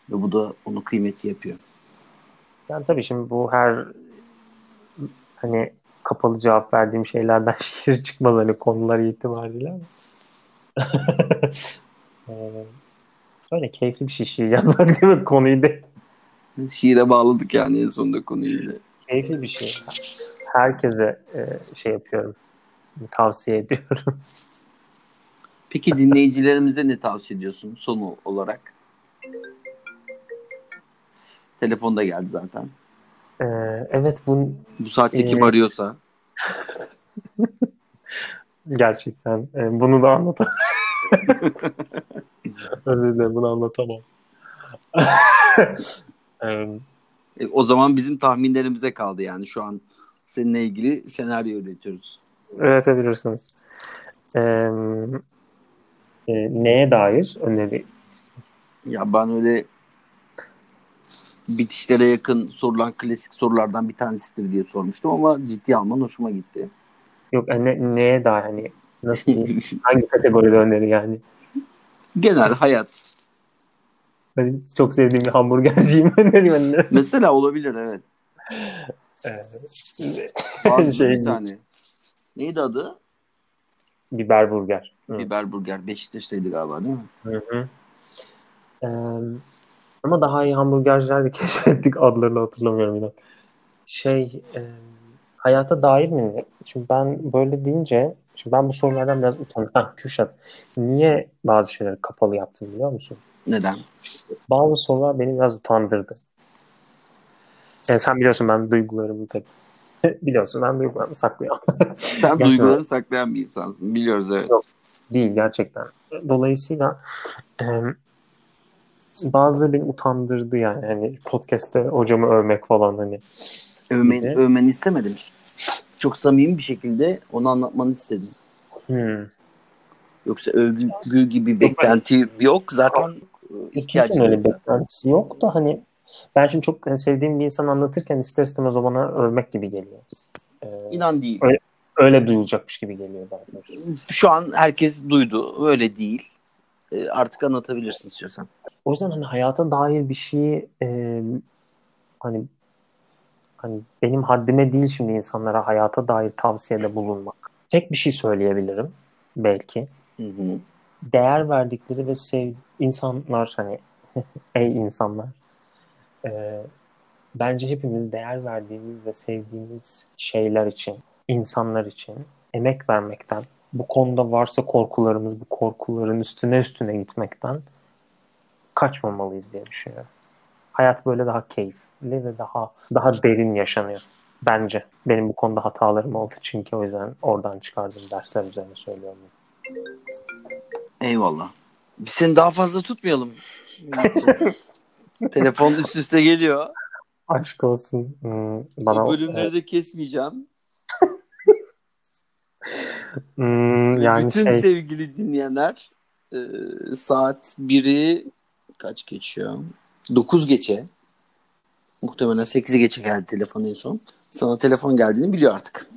Ve bu da onu kıymetli yapıyor. Yani tabii şimdi bu her hani kapalı cevap verdiğim şeylerden şiir çıkmaz hani konular itibariyle ama. Ee, Öyle keyifli bir şey şiir yazmak değil mi konuyu da Şiire bağladık yani en sonunda konuyu. yine. keyifli bir şey. Herkese e, şey yapıyorum. Tavsiye ediyorum. Peki dinleyicilerimize ne tavsiye ediyorsun son olarak? Telefonda geldi zaten. Ee, evet bu Bu saatte kim Ee, arıyorsa. gerçekten e, bunu da anlatamam. Özür dilerim bunu anlatamam. Ee, E, o zaman bizim tahminlerimize kaldı yani şu an seninle ilgili senaryo üretiyoruz. üretebilirsiniz. Ee, e, neye dair öneri? Ya ben öyle bitişlere yakın sorulan klasik sorulardan bir tanesidir diye sormuştum ama ciddi alman hoşuma gitti. Yok e, ne, neye dair hani nasıl diyeyim? hangi kategoride öneri yani? Genel hayat. Ben çok sevdiğim bir hamburgerciyim önereyim hani. Mesela olabilir evet. Ee, Vardı Şey- bir tane. Neydi adı? biber burger. Hı. Biber Burger. Beşiktaş'taydı galiba değil mi? Hı hı. Ee, ama daha iyi hamburgerciler de keşfettik adlarını hatırlamıyorum yine. Şey e, hayata dair mi? Şimdi ben böyle deyince şimdi ben bu sorulardan biraz utanıyorum. Ha, Kürşat niye bazı şeyleri kapalı yaptın biliyor musun? Neden? Bazı sorular beni biraz utandırdı. Yani sen biliyorsun ben duygularımı pek biliyorsun ben duygularımı saklıyorum. Sen Gerçekten. duyguları saklayan bir insansın. Biliyoruz evet. Yok. Değil gerçekten. Dolayısıyla e, bazıları beni utandırdı yani. Hani podcast'te hocamı övmek falan hani. Övmen, de- övmeni istemedim. Çok samimi bir şekilde onu anlatmanı istedim. Hmm. Yoksa övgü gibi beklenti yok. Zaten ihtiyacı Kimsenin öyle beklentisi yok da hani ben şimdi çok hani sevdiğim bir insan anlatırken ister istemez o bana övmek gibi geliyor. Ee, İnan değil. Öyle- öyle duyulacakmış gibi geliyor doğrusu. Şu an herkes duydu. Öyle değil. E, artık anlatabilirsin istiyorsan. O yüzden hani hayata dair bir şeyi e, hani hani benim haddime değil şimdi insanlara hayata dair tavsiyede bulunmak. Tek bir şey söyleyebilirim belki. Hı hı. Değer verdikleri ve sev insanlar hani ey insanlar e, bence hepimiz değer verdiğimiz ve sevdiğimiz şeyler için, insanlar için emek vermekten bu konuda varsa korkularımız bu korkuların üstüne üstüne gitmekten kaçmamalıyız diye düşünüyorum. Hayat böyle daha keyifli ve daha daha derin yaşanıyor. Bence. Benim bu konuda hatalarım oldu çünkü o yüzden oradan çıkardığım dersler üzerine söylüyorum. Eyvallah. Biz seni daha fazla tutmayalım. Telefon üst üste geliyor. Aşk olsun. Hmm, bana o bölümleri de kesmeyeceğim. Hmm, yani Bütün şey... sevgili dinleyenler e, saat 1'i kaç geçiyor? 9 geçe. Muhtemelen 8'i geçe geldi telefon en son. Sana telefon geldiğini biliyor artık.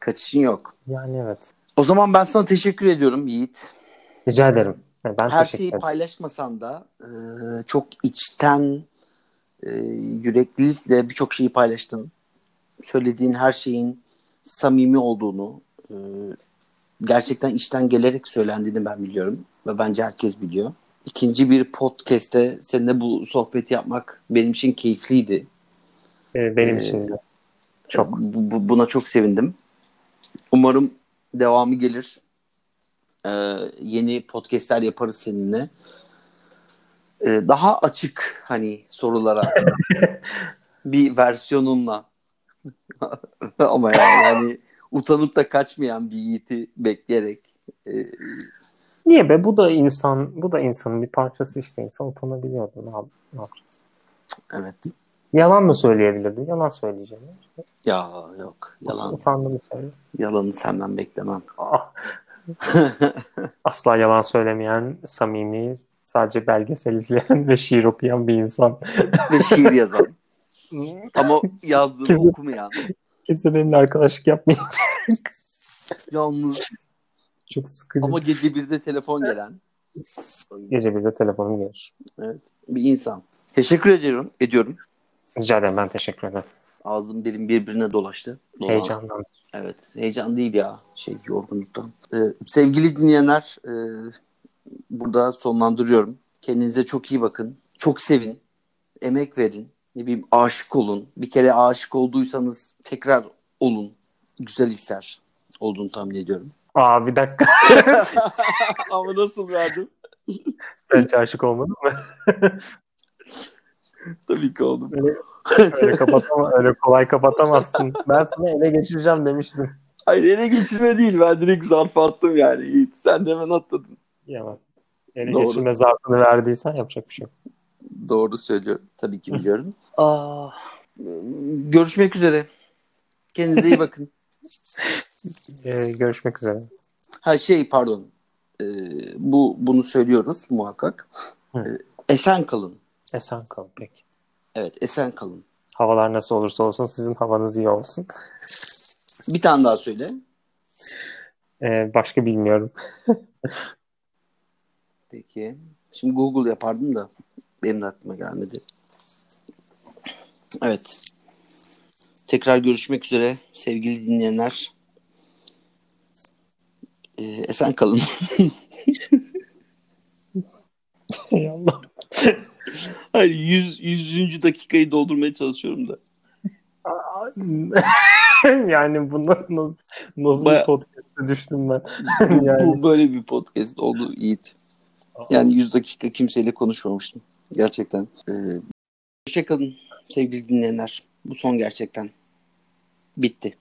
Kaçışın yok. Yani evet. O zaman ben sana teşekkür ediyorum Yiğit. Rica ederim. Ben Her şeyi ederim. paylaşmasan da e, çok içten e, yüreklilikle birçok şeyi paylaştın. Söylediğin her şeyin samimi olduğunu, e, gerçekten içten gelerek söylendiğini ben biliyorum. Ve bence herkes biliyor. İkinci bir podcast'te seninle bu sohbeti yapmak benim için keyifliydi. Benim ee, için de. Çok. Bu, buna çok sevindim. Umarım devamı gelir. Ee, yeni podcastler yaparız seninle. Ee, daha açık hani sorulara bir versiyonunla ama yani, yani utanıp da kaçmayan bir Yiğit'i bekleyerek e, Niye be? Bu da insan, bu da insanın bir parçası işte. İnsan utanabiliyordu. Ne, yap ne yapacağız? Evet. Yalan da söyleyebilirdi. Yalan söyleyeceğim. İşte. Ya yok. Yalan. Utandığını söyle. Yalanı senden beklemem. Ah. Asla yalan söylemeyen, samimi, sadece belgesel izleyen ve şiir okuyan bir insan. ve şiir yazan. Ama yazdığını okumayan. Kimse benimle arkadaşlık yapmayacak. Yalnız. Çok sıkıcı. Ama gece birde telefon gelen. Gece birde telefonum gelir. Evet. Bir insan. Teşekkür ediyorum. Ediyorum. Rica ederim ben teşekkür ederim. Ağzım dilim birbirine dolaştı. Dolan. Heyecandan. Evet. Heyecan değil ya. Şey yorgunluktan. Ee, sevgili dinleyenler e, burada sonlandırıyorum. Kendinize çok iyi bakın. Çok sevin. Emek verin. Ne bileyim aşık olun. Bir kere aşık olduysanız tekrar olun. Güzel ister olduğunu tahmin ediyorum. Aa bir dakika. Ama nasıl verdim? Sen hiç aşık olmadın mı? Tabii ki oldum. Öyle, öyle, kapatama, öyle kolay kapatamazsın. Ben sana ele geçireceğim demiştim. Hayır ele geçirme değil. Ben direkt zarf attım yani. Yiğit. Sen de hemen atladın. Ya ele Doğru. geçirme zarfını verdiysen yapacak bir şey yok. Doğru söylüyorum. Tabii ki biliyorum. Aa, görüşmek üzere. Kendinize iyi bakın. Ee, görüşmek üzere. Ha şey pardon. Ee, bu bunu söylüyoruz muhakkak. Ee, esen kalın. Esen kalın peki. Evet esen kalın. Havalar nasıl olursa olsun sizin havanız iyi olsun. Bir tane daha söyle. Ee, başka bilmiyorum. Peki. Şimdi Google yapardım da benim de aklıma gelmedi. Evet. Tekrar görüşmek üzere sevgili dinleyenler. Ee, esen kalın. Ey Allah. Hayır yüz, yüzüncü dakikayı doldurmaya çalışıyorum da. yani bu nasıl, nasıl Baya... bir podcast'e düştüm ben. yani... Bu böyle bir podcast oldu Yiğit. Yani yüz dakika kimseyle konuşmamıştım. Gerçekten. Ee, hoşçakalın sevgili dinleyenler. Bu son gerçekten. Bitti.